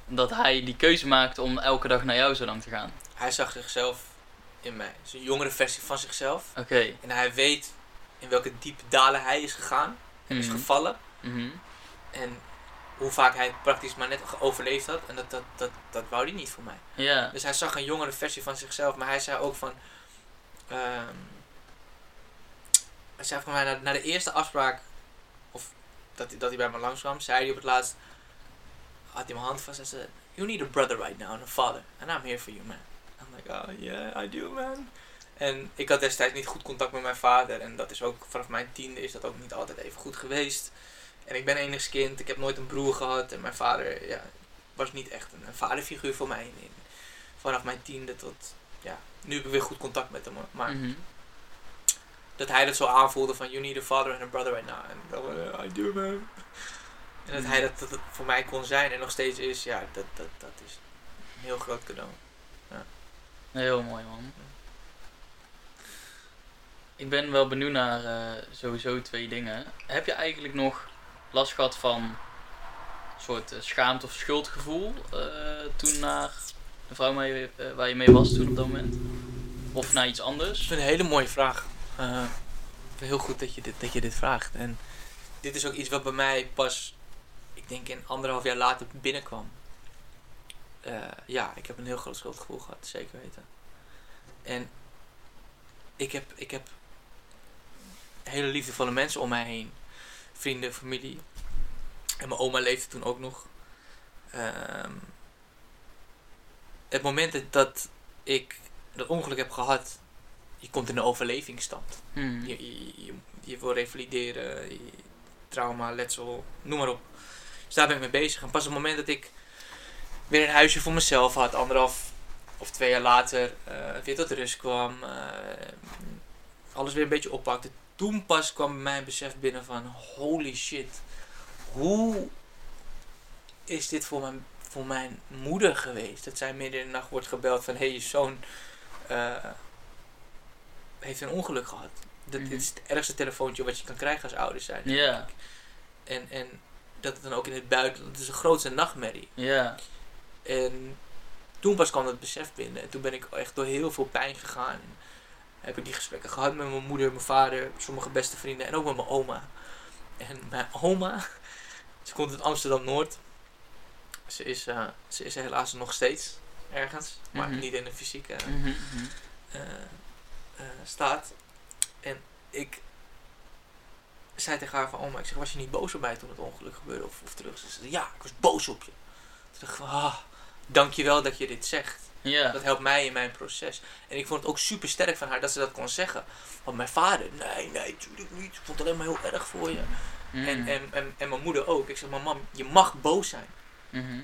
dat hij die keuze maakte om elke dag naar jou zo lang te gaan? Hij zag zichzelf in mij. Het is een jongere versie van zichzelf. Oké. En hij weet in welke diepe dalen hij is gegaan. En is Mhm. gevallen. Mhm. En hoe vaak hij praktisch maar net overleefd had. En dat, dat, dat, dat wou hij niet voor mij. Ja. Dus hij zag een jongere versie van zichzelf. Maar hij zei ook van... ehm, hij zei van mij, na, na de eerste afspraak... Dat, dat hij bij me langskwam, zei hij op het laatst... Had hij mijn hand vast en zei... You need a brother right now and a father. And I'm here for you, man. I'm like, oh yeah, I do, man. En ik had destijds niet goed contact met mijn vader. En dat is ook, vanaf mijn tiende is dat ook niet altijd even goed geweest. En ik ben enigskind. Ik heb nooit een broer gehad. En mijn vader ja, was niet echt een, vaderfiguur voor mij. Vanaf mijn tiende tot... Ja, nu heb ik weer goed contact met hem. Maar Mhm. Dat hij dat zo aanvoelde van... You need a father and a brother right now. En dat I do, man. En dat hij dat, dat voor mij kon zijn en nog steeds is. Ja, dat, dat, dat is een heel groot cadeau. Heel mooi man. Ik ben wel benieuwd naar eh, sowieso twee dingen. Heb je eigenlijk nog last gehad van een soort eh, schaamte of schuldgevoel eh, toen naar de vrouw waar je, waar je mee was toen op dat moment? Of naar iets Dat anders? is een hele mooie vraag. Vind heel goed dat je, dit, dat je dit vraagt. En dit is ook iets wat bij mij pas, ik denk in anderhalf jaar later binnenkwam. Eh, ja, ik heb een heel groot schuldgevoel gehad, zeker weten. En ik heb, ik heb hele liefdevolle mensen om mij heen. Vrienden, familie. En mijn oma leefde toen ook nog. Ehm, het moment dat ik dat ongeluk heb gehad, je komt in de overlevingsstand. Hmm. Je, je, je, je wil revalideren, trauma, letsel, noem maar op. Dus daar ben ik mee bezig. En pas op het moment dat ik weer een huisje voor mezelf had, anderhalf of twee jaar later, eh, weer tot rust kwam, eh, alles weer een beetje oppakte. Toen pas kwam bij mij een besef binnen van holy shit, hoe is dit voor mijn, voor mijn moeder geweest? Dat zij midden in de nacht wordt gebeld van hé, hey, je zoon eh, heeft een ongeluk gehad. Dat Mhm. is het ergste telefoontje wat je kan krijgen als ouders zijn. Ja, En, en dat het dan ook in het buitenland, het is een grootste nachtmerrie. ja. En toen pas kwam dat besef binnen. En toen ben ik echt door heel veel pijn gegaan. En heb ik die gesprekken gehad met mijn moeder, mijn vader, sommige beste vrienden en ook met mijn oma. En mijn oma, ze komt uit Amsterdam-Noord. Ze is, eh, ze is helaas nog steeds ergens, maar Mhm. niet in de fysieke mhm. eh, eh, staat. En ik zei tegen haar van, oma, ik zeg, was je niet boos op mij toen het ongeluk gebeurde of, of terug? Ze zei, ja, ik was boos op je. Toen dacht ik van, ah, dankjewel dat je dit zegt. Ja. Dat helpt mij in mijn proces. En ik vond het ook super sterk van haar dat ze dat kon zeggen. Want mijn vader, nee, nee, natuurlijk niet. Ik vond het alleen maar heel erg voor je. Mhm. En, en, en, en mijn moeder ook. Ik zeg, maar mam, je mag boos zijn. Mhm.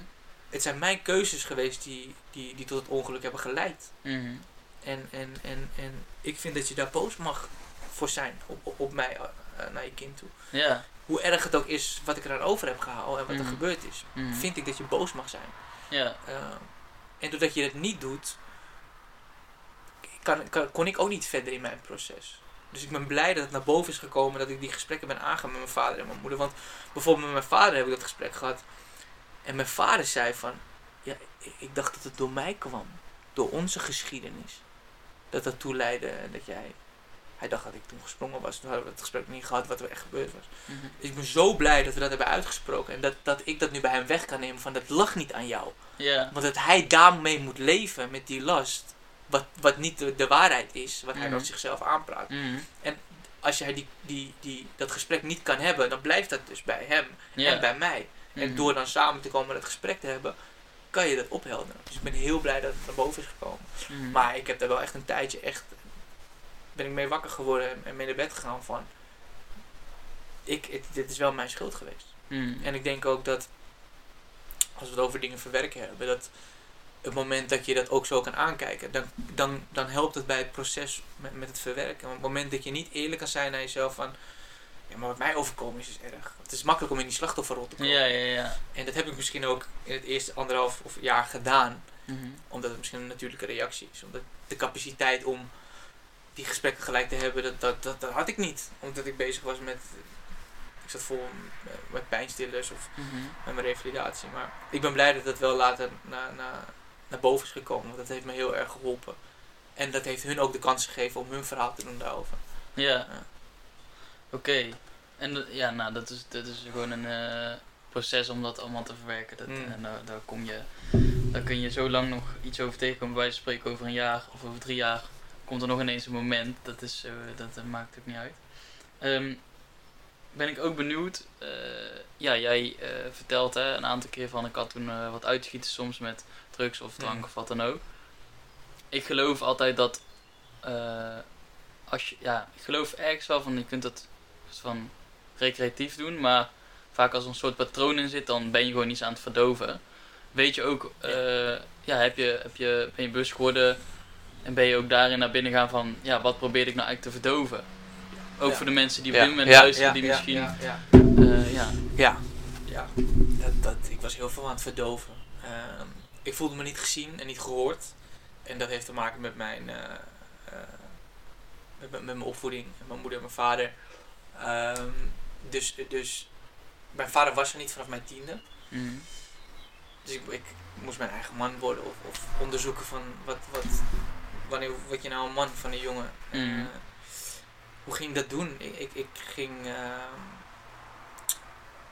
Het zijn mijn keuzes geweest die, die, die tot het ongeluk hebben geleid. Mhm. En, en, en, en ik vind dat je daar boos mag voor zijn op, op, op mij, eh, naar je kind toe. Ja. Hoe erg het ook is wat ik eraan over heb gehaald en wat er Mhm. gebeurd is, Mhm. vind ik dat je boos mag zijn. Ja. Eh, en doordat je het niet doet, kan, kan, kon ik ook niet verder in mijn proces. Dus ik ben blij dat het naar boven is gekomen, dat ik die gesprekken ben aangegaan met mijn vader en mijn moeder. Want bijvoorbeeld met mijn vader heb ik dat gesprek gehad. En mijn vader zei van, ja, ik, ik dacht dat het door mij kwam. Door onze geschiedenis. Dat dat toe leidde en dat jij... Hij dacht dat ik toen gesprongen was. Toen hadden we het gesprek niet gehad wat er echt gebeurd was. Mhm. Dus ik ben zo blij dat we dat hebben uitgesproken. En dat, dat ik dat nu bij hem weg kan nemen van dat lag niet aan jou. Want dat hij daarmee moet leven met die last. Wat, wat niet de, de waarheid is. Wat hij Mhm. dan zichzelf aanpraat. Mhm. Als jij die, die, die, dat gesprek niet kan hebben. Dan blijft dat dus bij hem en bij mij. En Mhm. door dan samen te komen en dat gesprek te hebben. Kan je dat ophelderen. Dus ik ben heel blij dat het naar boven is gekomen. Mhm. Maar ik heb daar wel echt een tijdje echt... Ben ik mee wakker geworden en- mee naar bed gegaan van... Ik, het- dit is wel mijn schuld geweest. Mhm. En ik denk ook dat, als we het over dingen verwerken hebben, dat het moment dat je dat ook zo kan aankijken, dan, dan, dan helpt het bij het proces met, met het verwerken. Want op het moment dat je niet eerlijk kan zijn naar jezelf van, ja, maar wat mij overkomen is, is erg. Het is makkelijk om in die slachtofferrol te komen. Ja, ja, ja. En dat heb ik misschien ook in het eerste anderhalf of jaar gedaan. Mhm. Omdat het misschien een natuurlijke reactie is. Omdat de capaciteit om die gesprekken gelijk te hebben, dat, dat, dat, dat had ik niet. Omdat ik bezig was met... Ik zat vol met, pijnstillers of Mhm. met mijn revalidatie. Maar ik ben blij dat dat wel later naar, naar, naar boven is gekomen. Want dat heeft me heel erg geholpen. En dat heeft hun ook de kans gegeven om hun verhaal te doen daarover. Ja. Ja. Oké. En ja, nou, dat is, dat is gewoon een eh, proces om dat allemaal te verwerken. Dat, Mm. En daar, daar kom je, daar kun je zo lang nog iets over tegenkomen. Van spreken over een jaar of over drie jaar komt er nog ineens een moment. Dat, is, eh, dat, eh, maakt ook niet uit. Ehm, ben ik ook benieuwd. eh, ja, jij eh, vertelt hè, een aantal keer van ik had toen eh, wat uitschieten soms met drugs of drank Mm. of wat dan ook. Ik geloof altijd dat eh, als je, ja, ik geloof ergens wel van je kunt dat soort van recreatief doen, maar vaak als er een soort patroon in zit, dan ben je gewoon iets aan het verdoven. Weet je ook, eh, ja, heb je, heb je, ben je bewust geworden en ben je ook daarin naar binnen gaan van, ja, wat probeer ik nou eigenlijk te verdoven? Ook Ja. voor de mensen die op Ja, dit moment ja, luisteren, ja, die ja, misschien, Ja, ja. eh, ja. Ja, ja. Dat, dat, ik was heel veel aan het verdoven. Ehm, ik voelde me niet gezien en niet gehoord. En dat heeft te maken met mijn, eh, eh, met, met mijn opvoeding, mijn moeder en mijn vader. Ehm, dus, dus mijn vader was er niet vanaf mijn tiende. Mhm. Dus ik, ik moest mijn eigen man worden of, of onderzoeken van wat, wat, wanneer word je nou een man van een jongen. En, Mhm. eh, hoe ging ik dat doen? Ik, ik, ik ging ehm,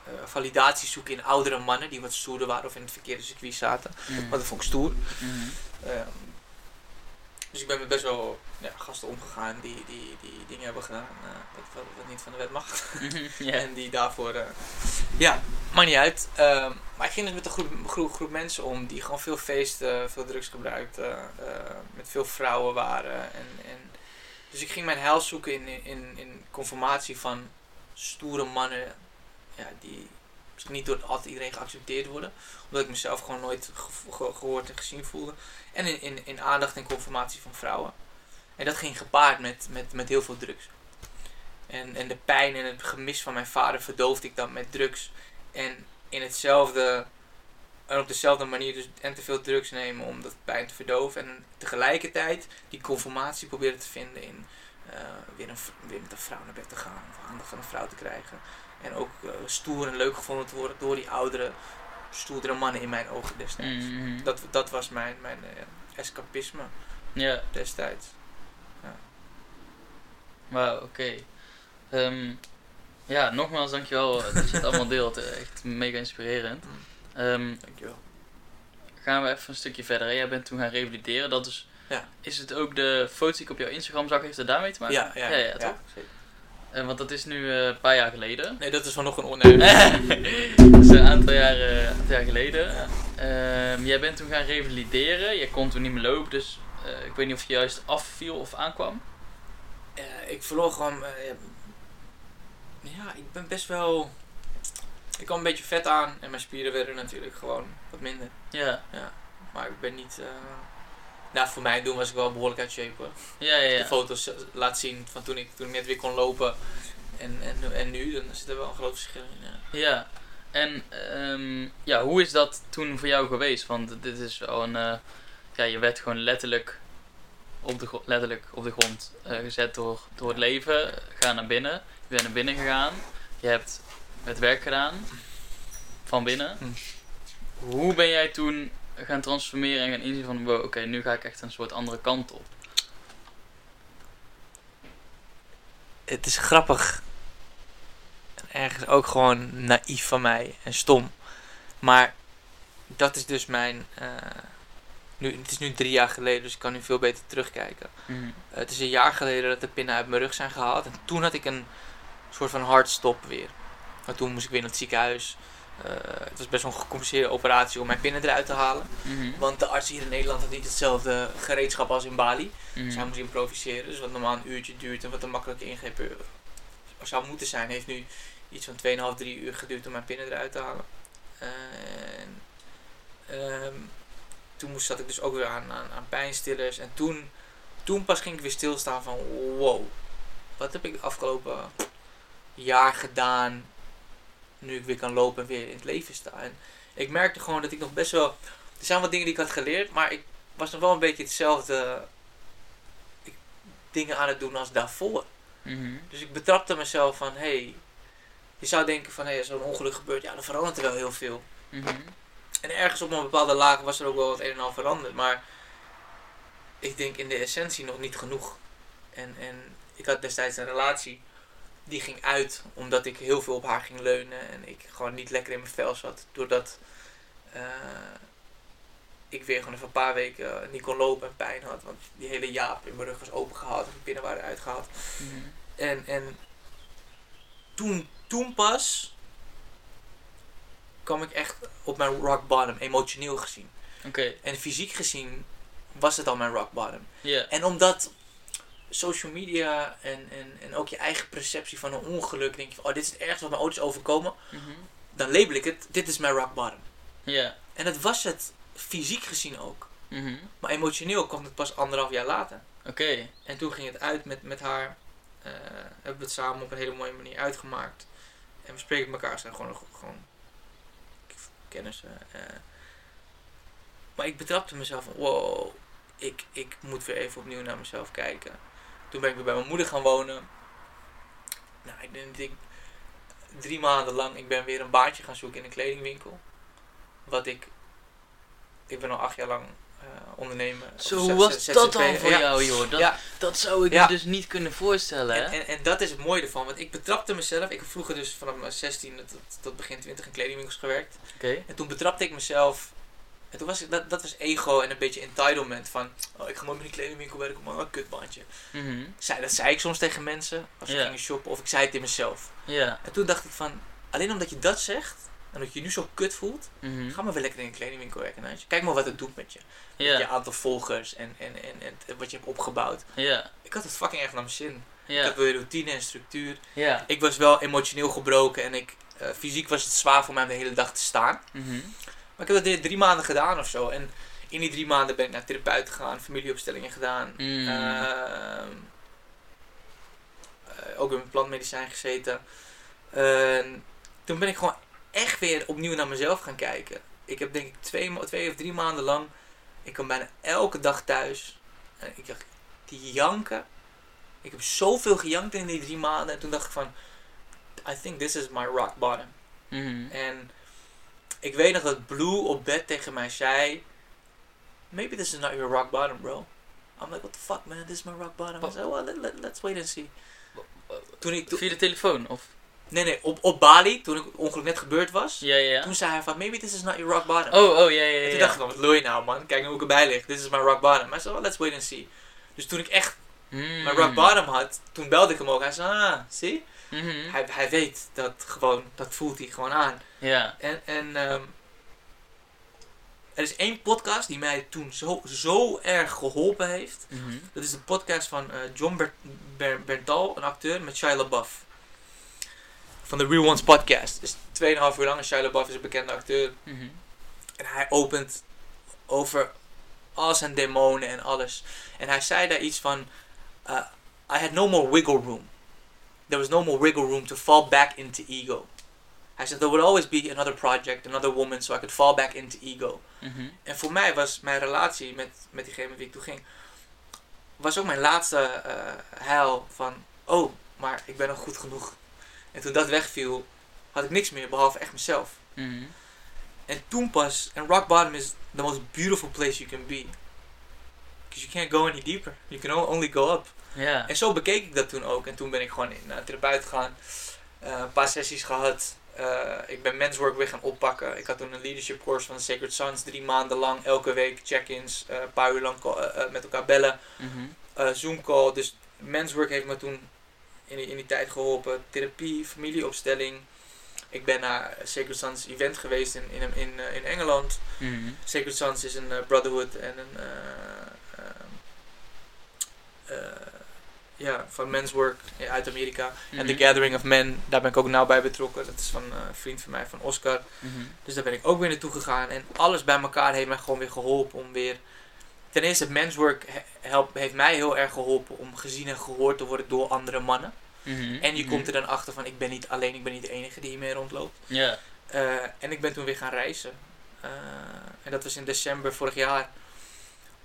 eh, validatie zoeken in oudere mannen die wat stoerder waren of in het verkeerde circuit zaten. Mhm. Want dat vond ik stoer. Mhm. Dus ik ben met best wel ja, gasten omgegaan die, die, die dingen hebben gedaan eh, wat, wat, niet van de wet mag. En die daarvoor. eh, ja, maakt niet uit. Ehm, maar ik ging dus met een groep, groep, groep mensen om die gewoon veel feesten, veel drugs gebruikten, eh, met veel vrouwen waren. En, en, dus ik ging mijn heil zoeken in, in, in conformatie van stoere mannen ja, die niet door altijd iedereen geaccepteerd worden. Omdat ik mezelf gewoon nooit ge- ge- gehoord en gezien voelde. En in, in, in aandacht en conformatie van vrouwen. En dat ging gepaard met, met, met heel veel drugs. En, en de pijn en het gemis van mijn vader verdoofde ik dan met drugs. En in hetzelfde. En op dezelfde manier dus en te veel drugs nemen om dat pijn te verdoven. En tegelijkertijd die conformatie proberen te vinden in eh, weer, een, weer met een vrouw naar bed te gaan. Of aandacht van een vrouw te krijgen. En ook eh, stoer en leuk gevonden te worden door die oudere, stoerdere mannen in mijn ogen destijds. Mhm. Dat, dat was mijn, mijn eh, escapisme Ja. destijds. Wauw, oké. Ehm, ja, nogmaals dankjewel eh, dat je het allemaal deelt. Eh, Echt mega inspirerend. Ehm, Dankjewel. gaan we even een stukje verder. hè. Jij bent toen gaan revalideren. Dat is, Ja. is het ook de foto's die ik op jouw Instagram zag, heeft het daarmee te maken? Ja, ja, ja, ja, toch? zeker. Eh, want dat is nu eh, een paar jaar geleden. Nee, dat is wel nog een onderwerp. dat is een aantal jaar, eh, aantal jaar geleden. Ja. Ehm, jij bent toen gaan revalideren. Je kon toen niet meer lopen, dus ik weet niet of je juist afviel of aankwam. Ik verloor gewoon. ja, ja, ik ben best wel. Ik kwam een beetje vet aan en mijn spieren werden natuurlijk gewoon wat minder. Ja, Maar ik ben niet. Nou, voor mij doen was ik wel behoorlijk uit shape. hoor. ja, ja. De ja. foto's laat zien van toen ik, toen ik net weer kon lopen en, en, en nu, dan zit er wel een groot verschil in. Ja. Ja, en ehm, ja, hoe is dat toen voor jou geweest? Want dit is wel een. eh, ja, je werd gewoon letterlijk op de, letterlijk op de grond eh, gezet door, door het leven. Ga naar binnen. Je bent naar binnen gegaan. Je hebt het werk gedaan. Van binnen. Hm. Hoe ben jij toen gaan transformeren en gaan inzien van... wow, Oké, nu ga ik echt een soort andere kant op. Het is grappig. En ergens ook gewoon naïef van mij en stom. Maar dat is dus mijn. eh, nu, het is nu drie jaar geleden, dus ik kan nu veel beter terugkijken. Mhm. Eh, het is een jaar geleden dat de pinnen uit mijn rug zijn gehaald. En toen had ik een soort van hartstop weer. Maar toen moest ik weer naar het ziekenhuis. Eh, het was best wel een gecompliceerde operatie om mijn pinnen eruit te halen. Mhm. Want de arts hier in Nederland had niet hetzelfde gereedschap als in Bali. Mhm. Dus hij moest improviseren. Dus wat normaal een uurtje duurt en wat een makkelijke ingreep eh, zou moeten zijn, heeft nu iets van 2,5, 3 uur geduurd om mijn pinnen eruit te halen. En, ehm, toen moest, zat ik dus ook weer aan, aan, aan pijnstillers. En toen, toen pas ging ik weer stilstaan van wow, wat heb ik de afgelopen jaar gedaan nu ik weer kan lopen en weer in het leven sta. En ik merkte gewoon dat ik nog best wel. Er zijn wat dingen die ik had geleerd, maar ik was nog wel een beetje hetzelfde ik, dingen aan het doen als daarvoor. Mhm. Dus ik betrapte mezelf van, hé, hey, je zou denken van, hé, hey, als er een ongeluk gebeurt, ja, dan verandert er wel heel veel. Mhm. En ergens op een bepaalde laag was er ook wel het een en ander veranderd, maar ik denk in de essentie nog niet genoeg. En, en ik had destijds een relatie, die ging uit omdat ik heel veel op haar ging leunen en ik gewoon niet lekker in mijn vel zat. Doordat eh, ik weer gewoon even een paar weken niet kon lopen en pijn had, want die hele jaap in mijn rug was opengehaald en mijn pinnen waren uitgehaald. Mhm. En, en toen, toen pas kwam ik echt op mijn rock bottom, emotioneel gezien. Oké, En fysiek gezien was het al mijn rock bottom. En omdat social media en, en, en ook je eigen perceptie van een ongeluk, denk je van, oh dit is het ergste wat mijn ooit is overkomen, Mhm. dan label ik het, dit is mijn rock bottom. Ja. En dat was het fysiek gezien ook. Mhm. Maar emotioneel kwam het pas anderhalf jaar later. Oké. En toen ging het uit met, met haar. eh, hebben we het samen op een hele mooie manier uitgemaakt. En we spreken elkaar, zijn gewoon, gewoon kennissen. eh. maar ik betrapte mezelf van, wow, ik, ik moet weer even opnieuw naar mezelf kijken. Toen ben ik weer bij mijn moeder gaan wonen. Nou, ik denk, ik, drie maanden lang, ik ben weer een baantje gaan zoeken in een kledingwinkel. Wat ik, ik ben al acht jaar lang eh ondernemer. of Zo, hoe was dat dan voor Ja. jou, joh? Dat, Ja, dat zou ik Ja. me dus niet kunnen voorstellen, en, en, en dat is het mooie ervan, want ik betrapte mezelf. Ik heb vroeger dus vanaf mijn 16 tot, tot begin 20 in kledingwinkels gewerkt. Oké. En toen betrapte ik mezelf. En toen was ik, dat, dat was ego en een beetje entitlement van, oh, ik ga nooit meer in een kledingwinkel werken, maar een kutbandje. Mhm. Zei, dat zei ik soms tegen mensen als ze Ja. gingen shoppen, of ik zei het in mezelf. En toen dacht ik van, alleen omdat je dat zegt, en dat je je nu zo kut voelt, Mhm. ga maar weer lekker in een kledingwinkel werken. Kijk maar wat het doet met je. Met je aantal volgers en, en, en, en wat je hebt opgebouwd. Ik had het fucking erg naar mijn zin. Ik had weer routine en structuur. Ik was wel emotioneel gebroken en ik, eh, fysiek was het zwaar voor mij om de hele dag te staan. Mhm. Maar ik heb dat drie maanden gedaan of zo. En in die drie maanden ben ik naar therapeut gegaan, familieopstellingen gedaan. Mm. Eh, ook in mijn plantmedicijn gezeten. En toen ben ik gewoon echt weer opnieuw naar mezelf gaan kijken. Ik heb denk ik twee, of drie maanden lang, ik kwam bijna elke dag thuis. En ik dacht, die janken. Ik heb zoveel gejankt in die drie maanden. En toen dacht ik van, I think this is my rock bottom. Mhm. En ik weet nog dat Blue op bed tegen mij zei: Maybe this is not your rock bottom, bro. I'm like, what the fuck, man? This is my rock bottom. I said, well, let, let, let's wait and see. Toen ik, Via de telefoon, of? nee, nee, op, op Bali, toen het ongeluk net gebeurd was, Ja, ja. toen zei hij van, maybe this is not your rock bottom. Oh, oh, ja, ja, en ja. toen dacht ik van, wat je nou, man? Kijk hoe ik erbij lig. This is my rock bottom. Hij zei, well, let's wait and see. Dus toen ik echt Mm. mijn rock bottom had, toen belde ik hem ook. Hij zei, ah, zie? Mhm. Hij, hij weet dat gewoon, dat voelt hij gewoon aan. Ja. En, en ehm, er is één podcast die mij toen zo, zo erg geholpen heeft. Mhm. Dat is de podcast van eh, John Ber Ber Berntal, een acteur, met Shia LaBeouf. Van de Real Ones podcast. Dus 2,5 uur lang. En Shia LaBeouf is een bekende acteur. Mhm. En hij opent over al zijn demonen en alles. En hij zei daar iets van... uh, I had no more wiggle room. There was no more wiggle room to fall back into ego. Hij zei, there would always be another project, another woman, so I could fall back into ego. Mhm. En voor mij was mijn relatie met, met diegene met wie ik toen ging... Was ook mijn laatste eh heil van... Oh, maar ik ben nog goed genoeg. En toen dat wegviel, had ik niks meer, behalve echt mezelf. Mhm. En toen pas, en rock bottom is the most beautiful place you can be. Because you can't go any deeper. You can only go up. Ja. En zo bekeek ik dat toen ook. En toen ben ik gewoon naar een therapeut gegaan. eh, een paar sessies gehad. Eh, ik ben menswork weer gaan oppakken. Ik had toen een leadership course van Sacred Sons. Drie maanden lang, elke week check-ins. eh, een paar uur lang met elkaar bellen. Eh, Zoom call. Dus menswork heeft me toen in die, in die tijd geholpen. Therapie, familieopstelling. Ik ben naar Sacred Sons event geweest in, in, in, in Engeland. Mhm. Sacred Sons is een brotherhood en een eh, ehm, eh, ja, van men's work uit Amerika. En The Mhm. Gathering of Men, daar ben ik ook nauw bij betrokken. Dat is van eh, een vriend van mij, van Oscar. Mhm. Dus daar ben ik ook weer naartoe gegaan. En alles bij elkaar heeft mij gewoon weer geholpen om weer... Ten eerste, men's work heeft mij heel erg geholpen om gezien en gehoord te worden door andere mannen. Mhm, En je komt er dan achter van ik ben niet alleen, ik ben niet de enige die hiermee rondloopt. Ja. Eh, en ik ben toen weer gaan reizen. Eh, en dat was in december vorig jaar.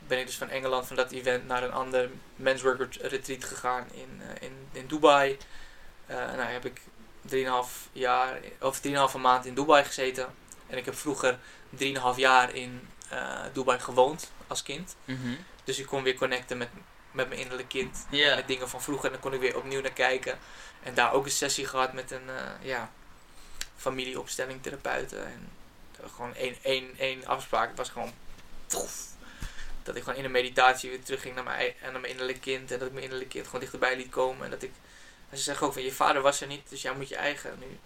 Ben ik dus van Engeland, van dat event, naar een ander men's work retreat gegaan in, eh, in, in Dubai. Eh nou heb ik 3,5 jaar, of 3,5 maand in Dubai gezeten. En ik heb vroeger 3,5 jaar in eh, Dubai gewoond als kind. Mhm. Dus ik kon weer connecten met, met mijn innerlijk kind. Met dingen van vroeger. En dan kon ik weer opnieuw naar kijken. En daar ook een sessie gehad met een ja, familieopstelling therapeuten. En gewoon één, één, één afspraak. Het was gewoon dat ik gewoon in een meditatie weer terugging naar mijn, naar mijn innerlijk kind. En dat ik mijn innerlijk kind gewoon dichterbij liet komen. En dat ik... En ze zeggen ook van je vader was er niet. Dus jij moet je eigen nu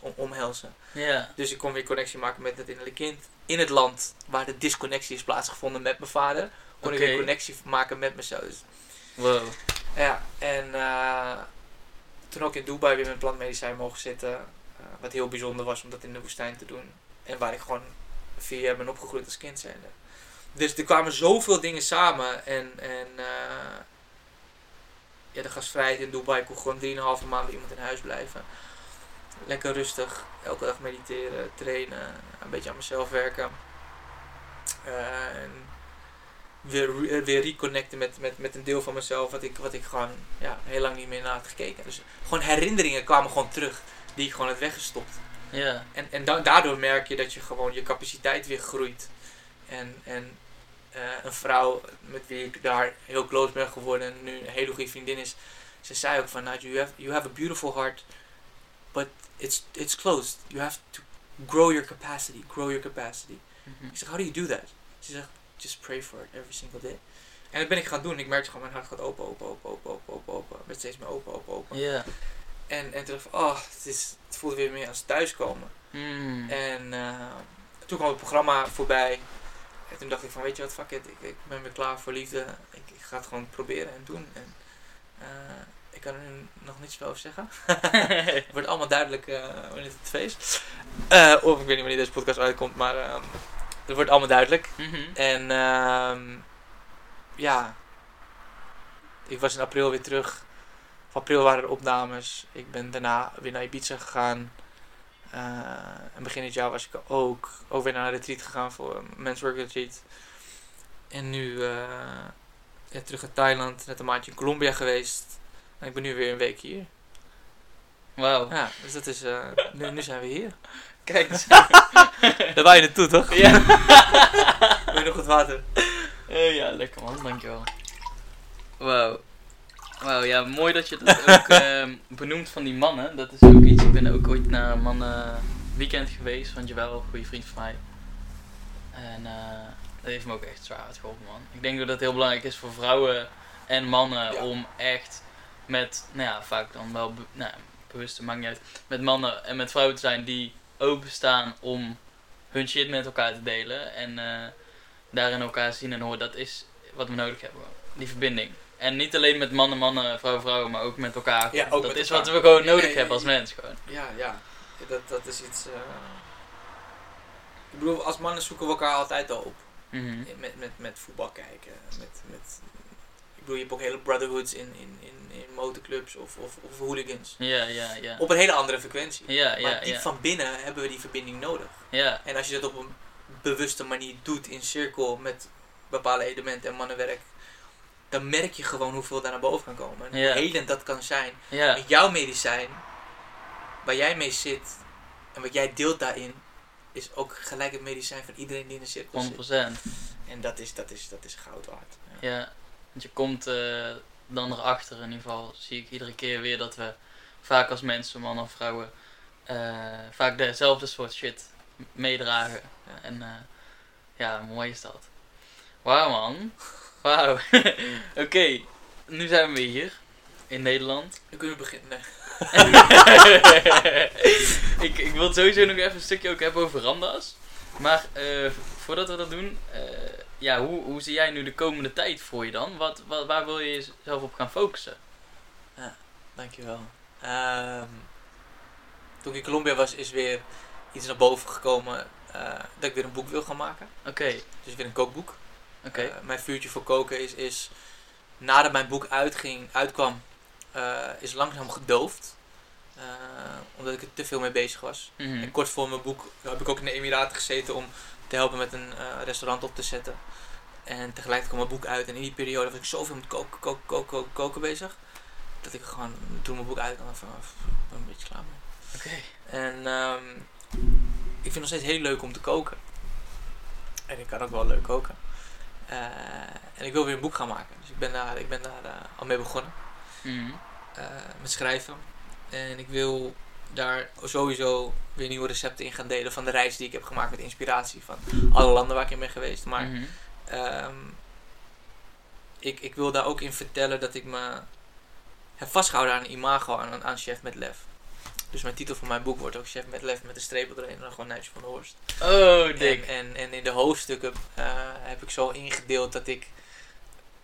om, omhelzen. Ja. Dus ik kon weer connectie maken met het innerlijke kind. In het land waar de disconnectie is plaatsgevonden met mijn vader. Kon ik weer connectie maken met mezelf. Dus, Wow. ja, en eh, toen ook in Dubai weer met plantmedicijn mogen zitten. wat heel bijzonder was om dat in de woestijn te doen. En waar ik gewoon vier jaar ben opgegroeid als kind zijnde. Dus er kwamen zoveel dingen samen. En, en eh, ja, de gastvrijheid in Dubai. Kon gewoon 3,5 maanden iemand in huis blijven. Lekker rustig. Elke dag mediteren, trainen. Een beetje aan mezelf werken. Eh, en weer, re- weer reconnecten met, met, met een deel van mezelf. Wat ik, wat ik gewoon ja, heel lang niet meer naar had gekeken. Dus gewoon herinneringen kwamen gewoon terug. Die ik gewoon had weggestopt. Ja. En, en da- daardoor merk je dat je gewoon je capaciteit weer groeit. En, en eh, een vrouw met wie ik daar heel close ben geworden en nu een hele goede vriendin is. Ze zei ook van, Nigel, you have, you have a beautiful heart, but it's, it's closed. You have to grow your capacity, grow your capacity. Mhm. Ik zeg, how do you do that? Ze zegt, just pray for it every single day. En dat ben ik gaan doen. Ik merkte gewoon, mijn hart gaat open, open, open, open, open, open, open. Werd steeds meer open, open, open. Ja. En, en toen dacht ik oh, het, is, het voelde weer meer als thuiskomen. Mm. En eh, toen kwam het programma voorbij. En toen dacht ik van, weet je wat, fuck it. Ik, ik ben weer klaar voor liefde. Ik, ik ga het gewoon proberen en doen. En, eh, ik kan er nu nog niets meer over zeggen. Het wordt allemaal duidelijk eh, wanneer het feest. Eh, of ik weet niet wanneer deze podcast uitkomt, maar ehm, het wordt allemaal duidelijk. Mhm. En ehm, ja, ik was in april weer terug. April waren er opnames. Ik ben daarna weer naar Ibiza gegaan. Eh, en begin dit jaar was ik ook, ook weer naar een retreat gegaan voor een Men's Work Retreat. En nu ja, terug naar Thailand, net een maandje in Colombia geweest. En ik ben nu weer een week hier. Wauw. Ja, dus dat is, eh, nu, nu zijn we hier. Kijk eens. Daar wou je naartoe, toch? ja. Wil je nog wat water? Ja, lekker man, dankjewel. Wauw. Wauw, ja, mooi dat je dat ook ehm, benoemt van die mannen. Dat is ook iets, ik ben ook ooit naar een mannen weekend geweest, want je wel een goede vriend van mij. En eh, dat heeft me ook echt zwaar uitgeholpen, man. Ik denk dat het heel belangrijk is voor vrouwen en mannen Ja. om echt met, nou ja, vaak dan wel, be- nou, bewust, maakt niet uit, met mannen en met vrouwen te zijn die openstaan om hun shit met elkaar te delen. En eh, daarin elkaar zien en horen, dat is wat we nodig hebben. Die verbinding. En niet alleen met mannen, mannen, vrouwen, vrouwen, maar ook met elkaar. Ja, ook dat met is elkaar. wat we gewoon nodig hebben als mens. Gewoon. Ja, ja. Dat, dat is iets. eh, Ik bedoel, als mannen zoeken we elkaar altijd al op. Mhm. Met, met, met voetbal kijken. Met, met, ik bedoel, je hebt ook hele brotherhoods in, in, in, in motorclubs of, of, of hooligans. Ja, ja, ja. Op een hele andere frequentie. Ja, maar ja, diep ja. van binnen hebben we die verbinding nodig. Ja, En als je dat op een bewuste manier doet in cirkel met bepaalde elementen en mannenwerk, dan merk je gewoon hoeveel daar naar boven kan komen. En hoe helend dat kan zijn. Met jouw medicijn, waar jij mee zit en wat jij deelt daarin, is ook gelijk het medicijn van iedereen die in de cirkel 100%. zit. En dat is, dat is, dat is goud waard. Ja. Ja, want je komt eh, dan erachter, in ieder geval zie ik iedere keer weer dat we vaak als mensen, mannen of vrouwen, eh, vaak dezelfde soort shit meedragen. Ja. En eh, ja, mooi is dat. Wauw man. Wauw. Oké, nu zijn we hier in Nederland. Dan kunnen we beginnen. Ik, ik wil sowieso nog even een stukje ook hebben over Ramdas. Maar eh, voordat we dat doen, eh, ja, hoe, hoe zie jij nu de komende tijd voor je dan? Wat, wat, waar wil je jezelf op gaan focussen? Dankjewel. Ehm toen ik in Colombia was, is weer iets naar boven gekomen eh, dat ik weer een boek wil gaan maken. Oké, Dus weer een kookboek. Eh, mijn vuurtje voor koken is, is nadat mijn boek uitging, uitkwam, eh, is langzaam gedoofd. Eh, omdat ik er te veel mee bezig was. Mhm. En kort voor mijn boek heb ik ook in de Emiraten gezeten om te helpen met een restaurant op te zetten. En tegelijkertijd kwam mijn boek uit. En in die periode was ik zoveel met koken, koken, koken, koken, koken bezig. Dat ik gewoon, toen mijn boek uitkwam, van, "Pff, ik ben een beetje klaar mee. Oké. En ehm, ik vind het nog steeds heel leuk om te koken. En ik kan ook wel leuk koken. Eh, en ik wil weer een boek gaan maken. Dus ik ben daar, ik ben daar eh, al mee begonnen. Mhm. eh, met schrijven. En ik wil daar sowieso weer nieuwe recepten in gaan delen van de reis die ik heb gemaakt met inspiratie van alle landen waar ik in ben geweest. Maar Mhm. Ehm, ik, ik wil daar ook in vertellen dat ik me heb vastgehouden aan een imago, aan, aan Chef met Lef. Dus mijn titel van mijn boek wordt ook Chef met Lef met een streep erheen en dan gewoon Nijtje van de Horst. Oh, dik. en, en in de hoofdstukken eh, heb ik zo ingedeeld dat ik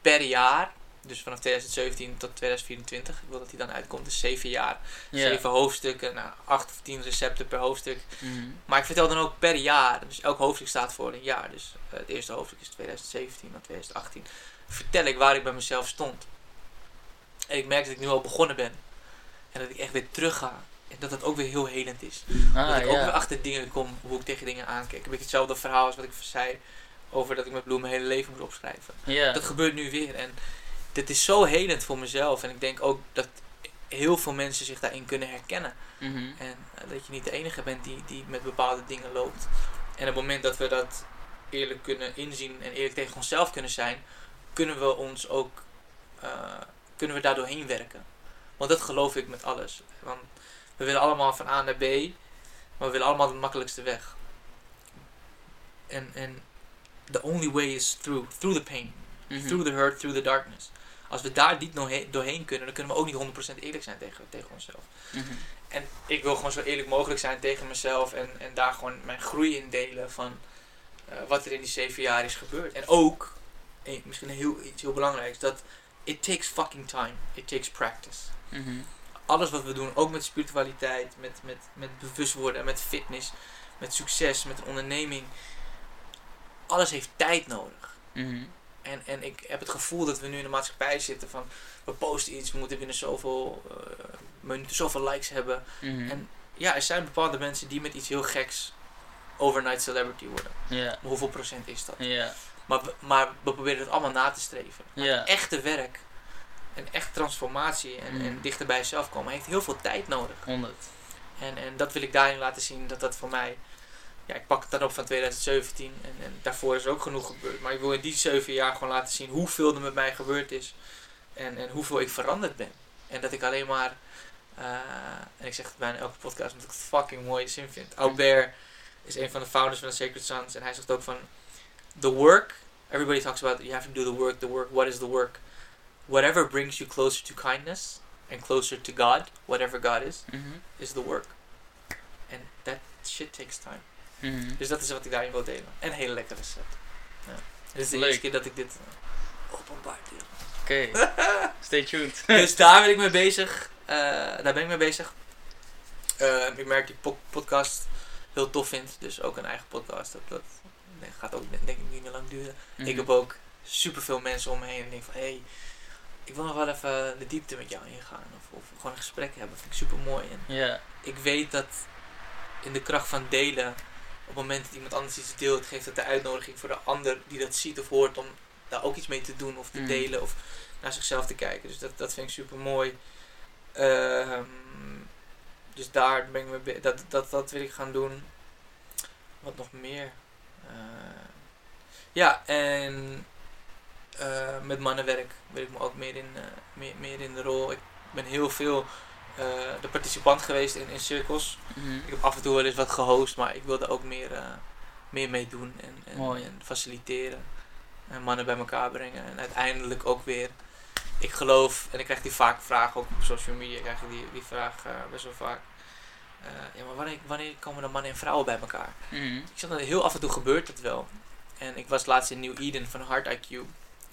per jaar, dus vanaf 2017 tot 2024, ik wil dat die dan uitkomt, dus zeven jaar, Ja. zeven hoofdstukken, nou, acht of tien recepten per hoofdstuk. Mhm. Maar ik vertel dan ook per jaar. Dus elk hoofdstuk staat voor een jaar. Dus eh, het eerste hoofdstuk is 2017 en 2018. Vertel ik waar ik bij mezelf stond. En ik merk dat ik nu al begonnen ben. En dat ik echt weer terug ga. Dat dat ook weer heel helend is. dat Ah, ik ook weer achter dingen kom, hoe ik tegen dingen aankijk. Een beetje hetzelfde verhaal als wat ik zei over dat ik met Bloem mijn hele leven moet opschrijven. Dat gebeurt nu weer. En dit is zo helend voor mezelf. En ik denk ook dat heel veel mensen zich daarin kunnen herkennen. Mhm. En eh, dat je niet de enige bent die, die met bepaalde dingen loopt. En op het moment dat we dat eerlijk kunnen inzien en eerlijk tegen onszelf kunnen zijn, kunnen we ons ook eh, kunnen we daar doorheen werken. Want dat geloof ik met alles. Want we willen allemaal van A naar B, maar we willen allemaal de makkelijkste weg. En, en the only way is through, through the pain, Mhm. through the hurt, through the darkness. Als we daar niet doorheen, doorheen kunnen, dan kunnen we ook niet 100% eerlijk zijn tegen, tegen onszelf. Mhm. En ik wil gewoon zo eerlijk mogelijk zijn tegen mezelf en, en daar gewoon mijn groei in delen van eh, wat er in die zeven jaar is gebeurd. En ook, eh, misschien heel, iets heel belangrijks, dat it takes fucking time. It takes practice. Mhm. Alles wat we doen, ook met spiritualiteit, met, met, met bewust worden, met fitness, met succes, met een onderneming. Alles heeft tijd nodig. Mhm. En, en ik heb het gevoel dat we nu in de maatschappij zitten van we posten iets, we moeten binnen zoveel eh, minuten zoveel likes hebben. Mhm. En ja, er zijn bepaalde mensen die met iets heel geks overnight celebrity worden. Maar hoeveel procent is dat? Maar we, maar we proberen het allemaal na te streven. Ja. Echte werk en echt transformatie en, Mm. en dichter bij jezelf komen heeft heel veel tijd nodig. 100. En, en dat wil ik daarin laten zien dat dat voor mij. Ja, ik pak het dan op van 2017 en, en daarvoor is er ook genoeg gebeurd. Maar ik wil in die zeven jaar gewoon laten zien hoeveel er met mij gebeurd is. En, en hoeveel ik veranderd ben. En dat ik alleen maar. eh, en ik zeg het bijna elke podcast omdat ik het fucking mooie zin vind. Albert is een van de founders van de Sacred Sons. En hij zegt ook van. The work. Everybody talks about you have to do the work, the work. What is the work? Whatever brings you closer to kindness and closer to God, whatever God is, Mhm. is the work. And that shit takes time. Mhm. Dus dat is wat ik daarin wil delen. En een hele lekkere recept. Ja. Dit is de Leuk. eerste keer dat ik dit uh, openbaar deel. Oké. Stay tuned. dus daar ben ik mee bezig. Eh, daar ben ik mee bezig. Eh, ik merk po- podcast heel tof vind. Dus ook een eigen podcast. Dat, dat nee, gaat ook denk ik niet meer lang duren. Mhm. Ik heb ook superveel mensen om me heen. En denk van, hé, hey, ik wil nog wel even de diepte met jou ingaan. Of, of gewoon een gesprek hebben. vind ik super mooi. En ik weet dat in de kracht van delen, op het moment dat iemand anders iets deelt, geeft het de uitnodiging voor de ander die dat ziet of hoort om daar ook iets mee te doen of te Mm. delen of naar zichzelf te kijken. Dus dat, dat vind ik super mooi. dus daar ben ik mee be- dat, dat, dat wil ik gaan doen. Wat nog meer? Eh, ja, en met mannenwerk wil ik me ook meer in, eh, meer, meer in de rol. Ik ben heel veel eh, de participant geweest in, in cirkels. Mhm. Ik heb af en toe wel eens wat gehost, maar ik wilde ook meer, eh, meer mee doen en, en, en faciliteren. En mannen bij elkaar brengen. En uiteindelijk ook weer, ik geloof, en ik krijg die vaak vragen, ook op social media krijg ik die, die vraag eh, best wel vaak. Eh, ja, maar wanneer, wanneer komen de mannen en vrouwen bij elkaar? Mhm. Ik zeg dat heel af en toe gebeurt dat wel. En ik was laatst in New Eden van Hard IQ.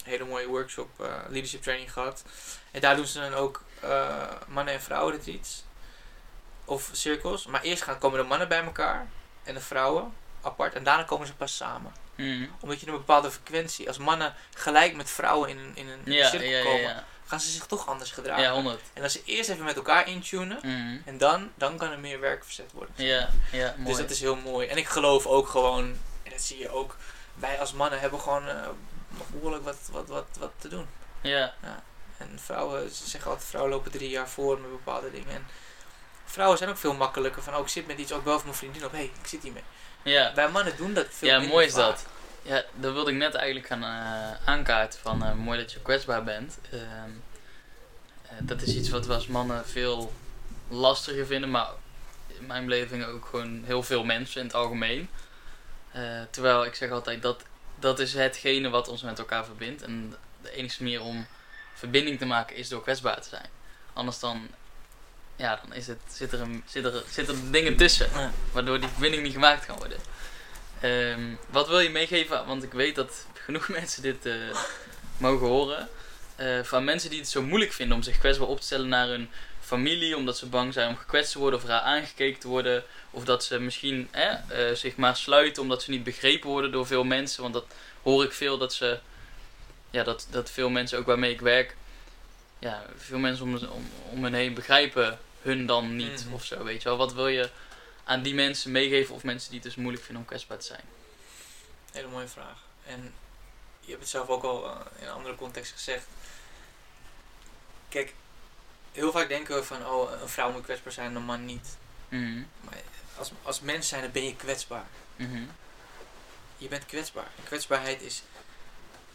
Hele mooie workshop, eh, leadership training gehad. En daar doen ze dan ook eh, mannen en vrouwen retreats. Of cirkels. Maar eerst gaan komen de mannen bij elkaar. En de vrouwen apart. En daarna komen ze pas samen. Mhm. Omdat je een bepaalde frequentie, als mannen gelijk met vrouwen in een, in een Ja, cirkel ja, ja, komen, gaan ze zich toch anders gedragen. Ja, 100. En als ze eerst even met elkaar intunen, Mhm. en dan, dan kan er meer werk verzet worden. Ja, ja, mooi. Dus dat is heel mooi. En ik geloof ook gewoon, en dat zie je ook, wij als mannen hebben gewoon eh, behoorlijk wat, wat, wat, wat te doen. Ja, En vrouwen, ze zeggen altijd, vrouwen lopen drie jaar voor met bepaalde dingen. En vrouwen zijn ook veel makkelijker van, oh ik zit met iets, ook wel van mijn vriendin op, hé, hey, ik zit hiermee. ja. Wij mannen doen dat veel Ja, minder mooi is vaak. dat. Ja, dat wilde ik net eigenlijk gaan eh, aankaarten van eh, mooi dat je kwetsbaar bent. Ehm, eh, dat is iets wat we als mannen veel lastiger vinden, maar in mijn beleving ook gewoon heel veel mensen in het algemeen. Terwijl ik zeg altijd dat dat is hetgene wat ons met elkaar verbindt. En de enige manier om verbinding te maken is door kwetsbaar te zijn. Anders dan, ja, dan is het, zit, er een, zit, er, zitten er dingen tussen waardoor die verbinding niet gemaakt kan worden. Ehm, wat wil je meegeven? Want ik weet dat genoeg mensen dit eh, mogen horen. Eh, van mensen die het zo moeilijk vinden om zich kwetsbaar op te stellen naar hun familie, omdat ze bang zijn om gekwetst te worden of raar aangekeken te worden. Of dat ze misschien hè, eh, zich maar sluiten omdat ze niet begrepen worden door veel mensen. Want dat hoor ik veel dat ze, ja, dat, dat veel mensen ook waarmee ik werk, ja, veel mensen om, om, om hen heen begrijpen hun dan niet Mhm. of zo, weet je wel. Wat wil je aan die mensen meegeven of mensen die het dus moeilijk vinden om kwetsbaar te zijn? Hele mooie vraag. En je hebt het zelf ook al eh, in een andere context gezegd. Kijk, heel vaak denken we van, oh, een vrouw moet kwetsbaar zijn en een man niet. Mhm. Maar als, als mens zijn, dan ben je kwetsbaar. Mhm. Je bent kwetsbaar. En kwetsbaarheid is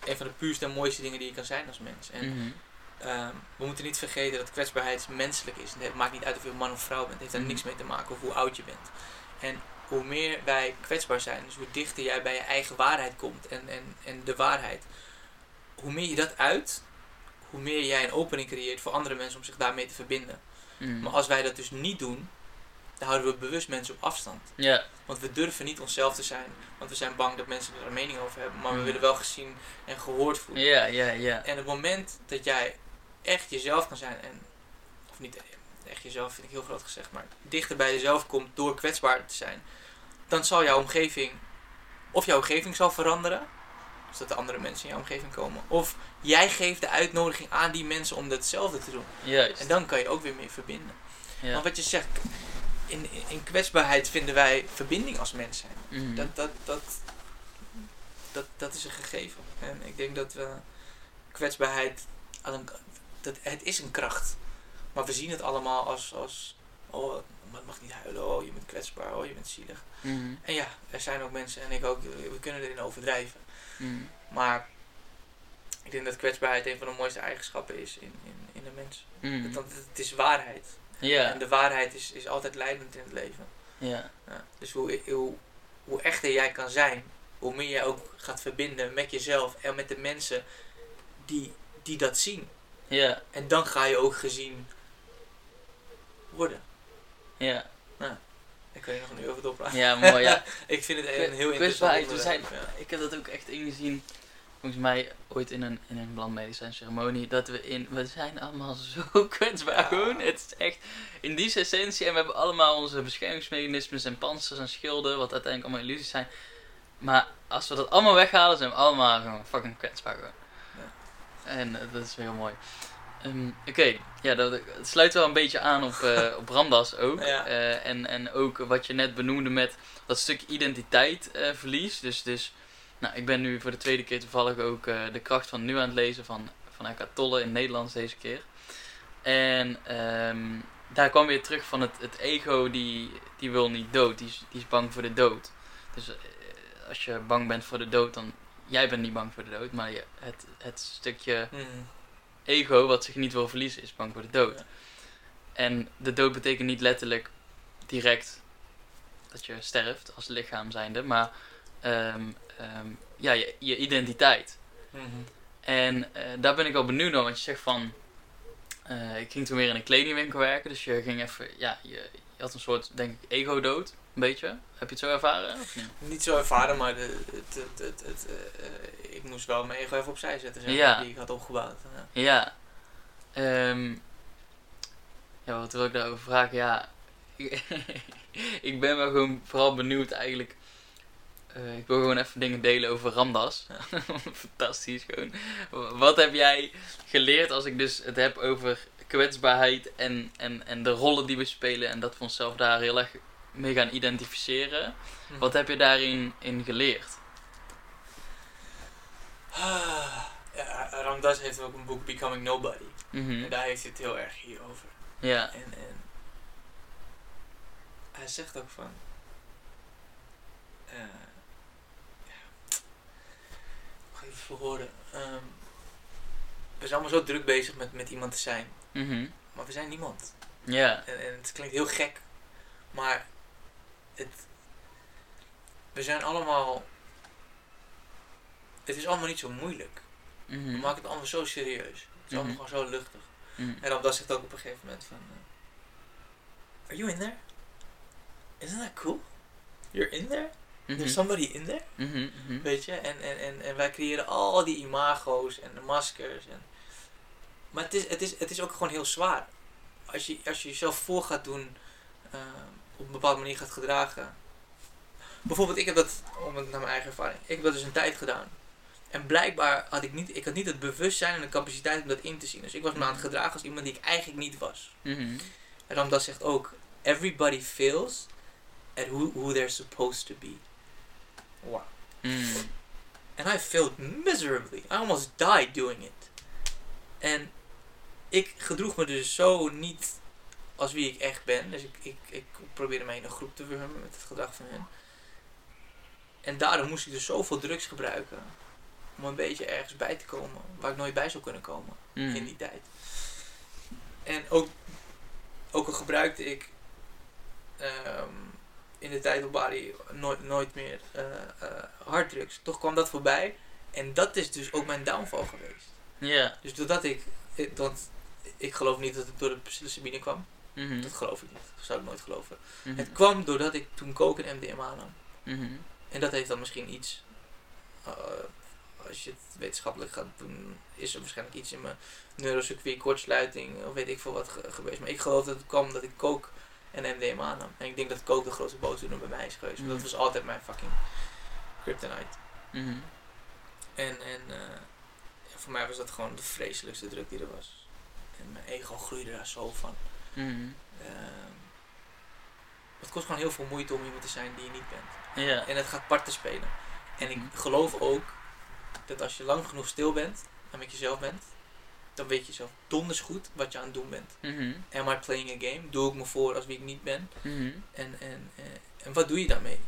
een van de puurste en mooiste dingen die je kan zijn als mens. En Mhm. ehm, we moeten niet vergeten dat kwetsbaarheid menselijk is. Het maakt niet uit of je man of vrouw bent. Het heeft daar niks mee te maken of hoe oud je bent. En hoe meer wij kwetsbaar zijn, dus hoe dichter jij bij je eigen waarheid komt en, en, en de waarheid, hoe meer je dat uit, hoe meer jij een opening creëert voor andere mensen om zich daarmee te verbinden. Mhm. Maar als wij dat dus niet doen, dan houden we bewust mensen op afstand. Ja, Want we durven niet onszelf te zijn, want we zijn bang dat mensen er een mening over hebben. Maar we Mhm. willen wel gezien en gehoord voelen. ja, ja, ja. En het moment dat jij echt jezelf kan zijn, en, of niet echt jezelf, vind ik heel groot gezegd, maar dichter bij jezelf komt door kwetsbaar te zijn, dan zal jouw omgeving, of jouw omgeving zal veranderen, dus dat de andere mensen in jouw omgeving komen, of jij geeft de uitnodiging aan die mensen om hetzelfde te doen. Juist. En dan kan je ook weer meer verbinden. Ja. Want wat je zegt, in, in, kwetsbaarheid vinden wij verbinding als mens zijn. Mhm. Dat, dat, dat, dat, dat is een gegeven. En ik denk dat we kwetsbaarheid, dat, het is een kracht. Maar we zien het allemaal als, als oh, het mag niet huilen, oh je bent kwetsbaar, oh je bent zielig. Mhm. En ja, er zijn ook mensen, en ik ook, we kunnen erin overdrijven. Mhm. Maar ik denk dat kwetsbaarheid een van de mooiste eigenschappen is in, in, in de mens. Want het is waarheid. Ja, En de waarheid is, is altijd leidend in het leven. ja. Ja, dus hoe, hoe, hoe echter jij kan zijn, hoe meer jij ook gaat verbinden met jezelf en met de mensen die, die dat zien. Ja, En dan ga je ook gezien worden. ja. Daar kun je nog een uur over doorpraten. Ja, mooi, ja. Ik vind het een heel interessant we zijn, ja. ik heb dat ook echt ingezien, volgens mij ooit in een, in een landmedicijn ceremonie, dat we in, we zijn allemaal zo kwetsbaar Ja. gewoon. Het is echt in die essentie en we hebben allemaal onze beschermingsmechanismes en panzers en schilden, wat uiteindelijk allemaal illusies zijn. Maar als we dat allemaal weghalen, zijn we allemaal gewoon fucking kwetsbaar gewoon. Ja. En eh, dat is heel mooi. Ehm, Oké, ja, dat, het sluit wel een beetje aan op, eh, op Ramdas ook. Ja. Eh, en, en ook wat je net benoemde met dat stukje identiteit eh, verlies. Dus, dus nou, ik ben nu voor de tweede keer toevallig ook de kracht van nu aan het lezen van, van Eckhart Tolle in het Nederlands deze keer. En ehm, daar kwam weer terug van het, het ego die, die wil niet dood, die is, die is bang voor de dood. Dus als je bang bent voor de dood, dan jij bent niet bang voor de dood, maar je, het, het stukje Mhm. Ego wat zich niet wil verliezen is bang voor de dood. Ja. En de dood betekent niet letterlijk direct dat je sterft als lichaam zijnde, maar ehm, ehm, ja, je, je identiteit. Mhm. En eh, daar ben ik wel benieuwd naar, want je zegt van, eh, ik ging toen weer in een kledingwinkel werken, dus je ging even, ja, je, je had een soort, denk ik, ego-dood, een beetje. Heb je het zo ervaren? Of niet? Niet zo ervaren, maar de, het, het, het, eh, ik moest wel mijn ego even opzij zetten, zeg Ja. die ik had opgebouwd. Ja. Ja. Ehm, ja, wat wil ik daarover vragen? Ja, ik ben wel gewoon vooral benieuwd eigenlijk eh, ik wil gewoon even dingen delen over Ramdas. Fantastisch gewoon. Wat heb jij geleerd als ik dus het heb over kwetsbaarheid en, en, en de rollen die we spelen en dat we onszelf daar heel erg mee gaan identificeren. Mhm. Wat heb je daarin in geleerd? Ah, ja, Ramdas heeft ook een boek Becoming Nobody. Mhm. En daar heeft hij het heel erg hier over. Ja. En, en hij zegt ook van. eh ja, het verwoorden? Ehm, we zijn allemaal zo druk bezig met, met iemand te zijn, Mhm. maar we zijn niemand. Ja. En, en het klinkt heel gek, maar het, we zijn allemaal. Het is allemaal niet zo moeilijk. We Mhm. maken het allemaal zo serieus. Het is allemaal Mhm. gewoon zo luchtig. Mhm. En dan zegt ook op een gegeven moment van... eh, Are you in there? Isn't that cool? You're in there? There's somebody in there? Weet je? En, en, en, en wij creëren al die imago's en de maskers. En... Maar het is, het, is, het is ook gewoon heel zwaar. Als je, als je jezelf voor gaat doen, eh, op een bepaalde manier gaat gedragen. Bijvoorbeeld, ik heb dat, om het naar mijn eigen ervaring, ik heb dat dus een tijd gedaan. En blijkbaar had ik niet, ik had niet het bewustzijn en de capaciteit om dat in te zien. Dus ik was me aan het gedragen als iemand die ik eigenlijk niet was. Mhm. En dan dat zegt ook, everybody fails at who, who they're supposed to be. Wow. Mhm. And I failed miserably. I almost died doing it. En ik gedroeg me dus zo niet als wie ik echt ben. Dus ik, ik, ik probeerde mij in een groep te wurmen met het gedrag van hen. En daardoor moest ik dus zoveel drugs gebruiken. Om een beetje ergens bij te komen waar ik nooit bij zou kunnen komen in Mhm. die tijd. En ook, ook al gebruikte ik ehm, in de tijd op Bali nooit, nooit meer eh, eh, harddrugs. Toch kwam dat voorbij. En dat is dus ook mijn downfall geweest. Ja. Dus doordat ik, ik- want ik geloof niet dat het door de psilocybine kwam. Mhm. Dat geloof ik niet. Dat zou ik nooit geloven. Mhm. Het kwam doordat ik toen coke en MDMA nam. Mhm. En dat heeft dan misschien iets, eh, als je het wetenschappelijk gaat doen, is er waarschijnlijk iets in mijn neurocircuit, kortsluiting of weet ik veel wat ge- geweest. Maar ik geloof dat het kwam dat ik coke en MDMA nam. En ik denk dat coke de grootste boosdoener bij mij is geweest. Want dat was altijd mijn fucking kryptonite. En, en eh, voor mij was dat gewoon de vreselijkste druk die er was. En mijn ego groeide daar zo van. Mhm. Ehm, het kost gewoon heel veel moeite om iemand te zijn die je niet bent. En het gaat parten spelen. En ik geloof ook dat als je lang genoeg stil bent en met jezelf bent, dan weet je zelf donders goed wat je aan het doen bent. Mhm. Am I playing a game? Doe ik me voor als wie ik niet ben? Mhm. En, en, eh, en wat doe je daarmee?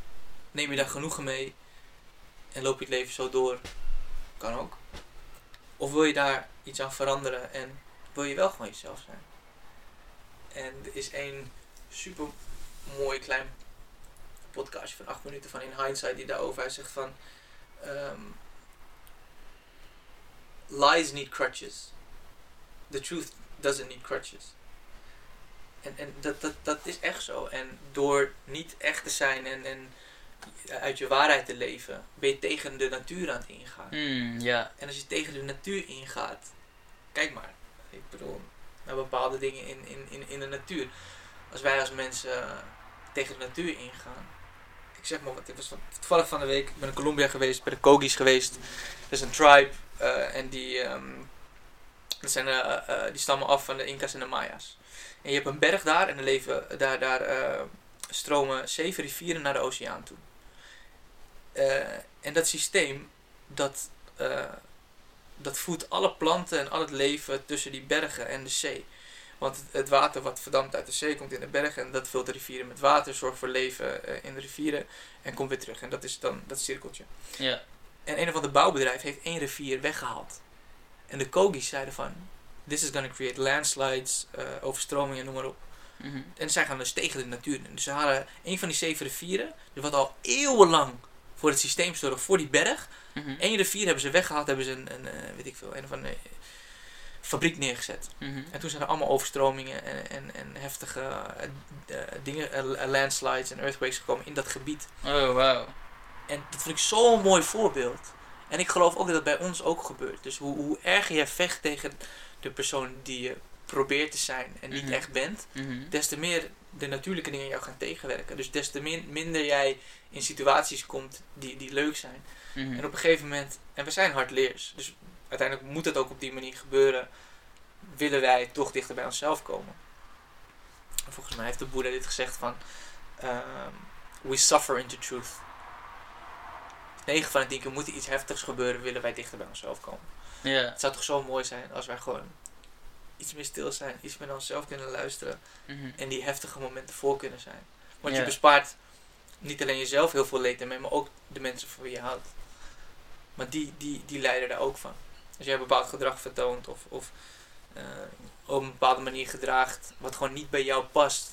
Neem je daar genoegen mee en loop je het leven zo door? Kan ook. Of wil je daar iets aan veranderen en wil je wel gewoon jezelf zijn? En er is één super mooi klein podcastje van acht minuten van In Hindsight die daarover hij zegt van ehm, lies need crutches. The truth doesn't need crutches. En, en dat, dat, dat is echt zo. En door niet echt te zijn en, en uit je waarheid te leven, ben je tegen de natuur aan het ingaan. Ja. En als je tegen de natuur ingaat, kijk maar. Ik bedoel, bepaalde dingen in, in, in, in de natuur. Als wij als mensen tegen de natuur ingaan. Ik zeg maar wat, ik was toevallig van de week, ik ben in Colombia geweest, bij de Kogis geweest. Dat is een tribe eh, en die, ehm, dat zijn, eh, eh, die stammen af van de Incas en de Maya's. En je hebt een berg daar en er leven, daar, daar stromen zeven rivieren naar de oceaan toe. En dat systeem, dat, dat voedt alle planten en al het leven tussen die bergen en de zee. Want het, water wat verdampt uit de zee komt in de bergen en dat vult de rivieren met water, zorgt voor leven eh, in de rivieren en komt weer terug. En dat is dan dat cirkeltje. Ja. En een of ander bouwbedrijf heeft één rivier weggehaald. En de Kogis zeiden van, this is going to create landslides, eh, overstromingen, noem maar op. Mhm. En zij gaan dus tegen de natuur. Dus ze halen een van die zeven rivieren, dus wat al eeuwenlang voor het systeem zorgt, voor die berg. Eén rivier hebben ze weggehaald, hebben ze een, een eh, weet ik veel, een of andere eh, fabriek neergezet. Mhm. En toen zijn er allemaal overstromingen en, en, en heftige eh, dingen, landslides en earthquakes gekomen in dat gebied. Oh, wauw. En dat vind ik zo'n mooi voorbeeld. En ik geloof ook dat dat bij ons ook gebeurt. Dus hoe, hoe erger je vecht tegen de persoon die je probeert te zijn en niet Mhm. echt bent, Mhm. des te meer de natuurlijke dingen jou gaan tegenwerken. Dus des te min, minder jij in situaties komt die, die leuk zijn. Mhm. En op een gegeven moment, en we zijn hardleers, dus uiteindelijk moet het ook op die manier gebeuren, willen wij toch dichter bij onszelf komen. En volgens mij heeft de Boeddha dit gezegd van, ehm, we suffer into truth. 9 van de 10 keer moet er iets heftigs gebeuren, willen wij dichter bij onszelf komen. Ja. Het zou toch zo mooi zijn als wij gewoon iets meer stil zijn, iets meer naar onszelf kunnen luisteren Mhm. en die heftige momenten voor kunnen zijn. Want Ja. je bespaart niet alleen jezelf heel veel leed ermee, maar ook de mensen voor wie je houdt. Maar die, die, die lijden daar ook van. Als jij een bepaald gedrag vertoont of, of eh, op een bepaalde manier gedraagt wat gewoon niet bij jou past,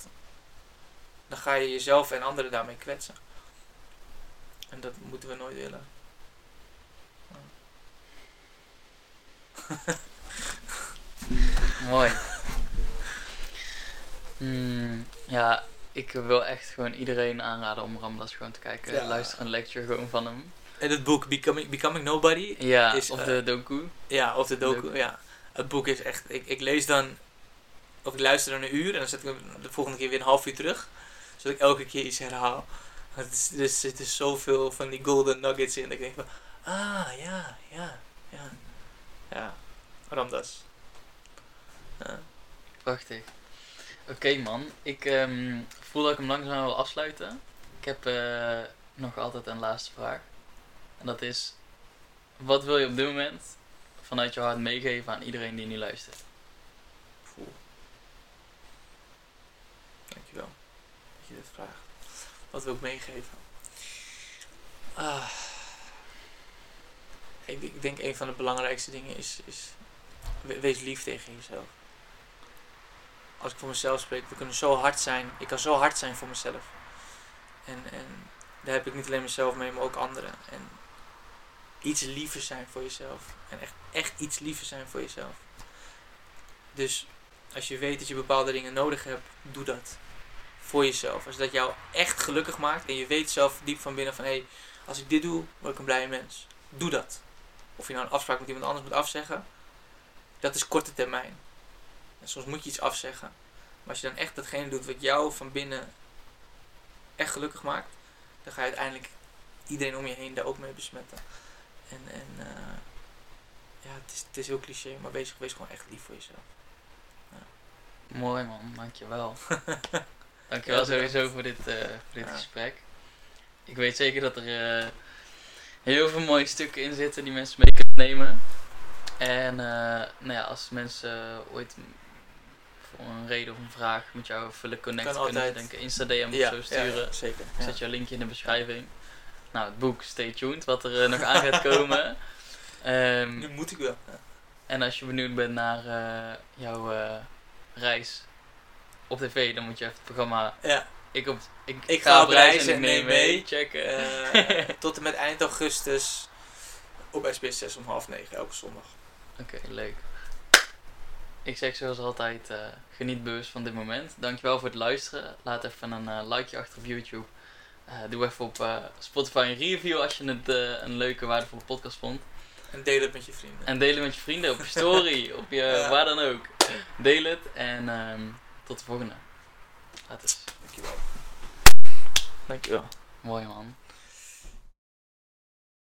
dan ga je jezelf en anderen daarmee kwetsen. En dat moeten we nooit willen. Mooi. Hmm, ja, ik wil echt gewoon iedereen aanraden om Ramdas gewoon te kijken. Ja. Luister een lecture gewoon van hem. En het boek Becoming, Becoming Nobody, Ja, Is, of eh, de doku. Ja, of de docu. Docu. Ja. Het boek is echt. Ik, ik lees dan. Of ik luister dan een uur en dan zet ik hem de volgende keer weer een half uur terug. Zodat ik elke keer iets herhaal. Het is, er zitten zoveel van die golden nuggets in. Dat ik denk van. Ah, ja, ja, ja. Ja. Ramdas. Prachtig. Oké man, ik ehm, voel dat ik hem langzaam wil afsluiten. Ik heb eh, nog altijd een laatste vraag. En dat is, wat wil je op dit moment vanuit je hart meegeven aan iedereen die nu luistert? Voel. Dankjewel dat je dit vraagt. Wat wil ik meegeven? Ah. Ik, ik denk een van de belangrijkste dingen is, is we- wees lief tegen jezelf. Als ik voor mezelf spreek, we kunnen zo hard zijn. Ik kan zo hard zijn voor mezelf. En, en daar heb ik niet alleen mezelf mee, maar ook anderen. En iets liever zijn voor jezelf. En echt, echt iets liever zijn voor jezelf. Dus als je weet dat je bepaalde dingen nodig hebt, doe dat. Voor jezelf. Als dat jou echt gelukkig maakt en je weet zelf diep van binnen van hé, hey, als ik dit doe, word ik een blije mens. Doe dat. Of je nou een afspraak met iemand anders moet afzeggen, dat is korte termijn. En soms moet je iets afzeggen. Maar als je dan echt datgene doet wat jou van binnen echt gelukkig maakt, dan ga je uiteindelijk iedereen om je heen daar ook mee besmetten. En, en eh, ja, het is, het is heel cliché, maar wees, wees gewoon echt lief voor jezelf. Mooi man, dankjewel. dankjewel Ja, sowieso voor dit, eh, voor dit Ja. gesprek. Ik weet zeker dat er eh, heel veel mooie stukken in zitten die mensen mee kunnen nemen. En nou ja, als mensen ooit een reden of een vraag met jou willen connecten, Kan kunnen altijd. denken Insta-DM of ja, zo sturen. ja, zeker. Ik zet jouw linkje in de beschrijving. Nou, het boek, stay tuned, wat er eh, nog aan gaat komen. Ehm, Nu moet ik wel. En als je benieuwd bent naar eh, jouw eh, reis op tv, dan moet je even het programma Ja, Ik, op, ik, Ik ga op reis en neem neem mee. mee. Checken. eh, tot en met eind augustus op SBS 6 om half negen elke zondag. Oké, leuk. Ik zeg zoals altijd, eh, geniet bewust van dit moment. Dankjewel voor het luisteren. Laat even een eh, likeje achter op YouTube. Eh, doe even op eh, Spotify een review als je het eh, een leuke, waardevolle podcast vond. En deel het met je vrienden. En deel het met je vrienden op je story, op je Ja. waar dan ook. Deel het en ehm, tot de volgende. Laat eens. Dankjewel. Dankjewel. Mooi man.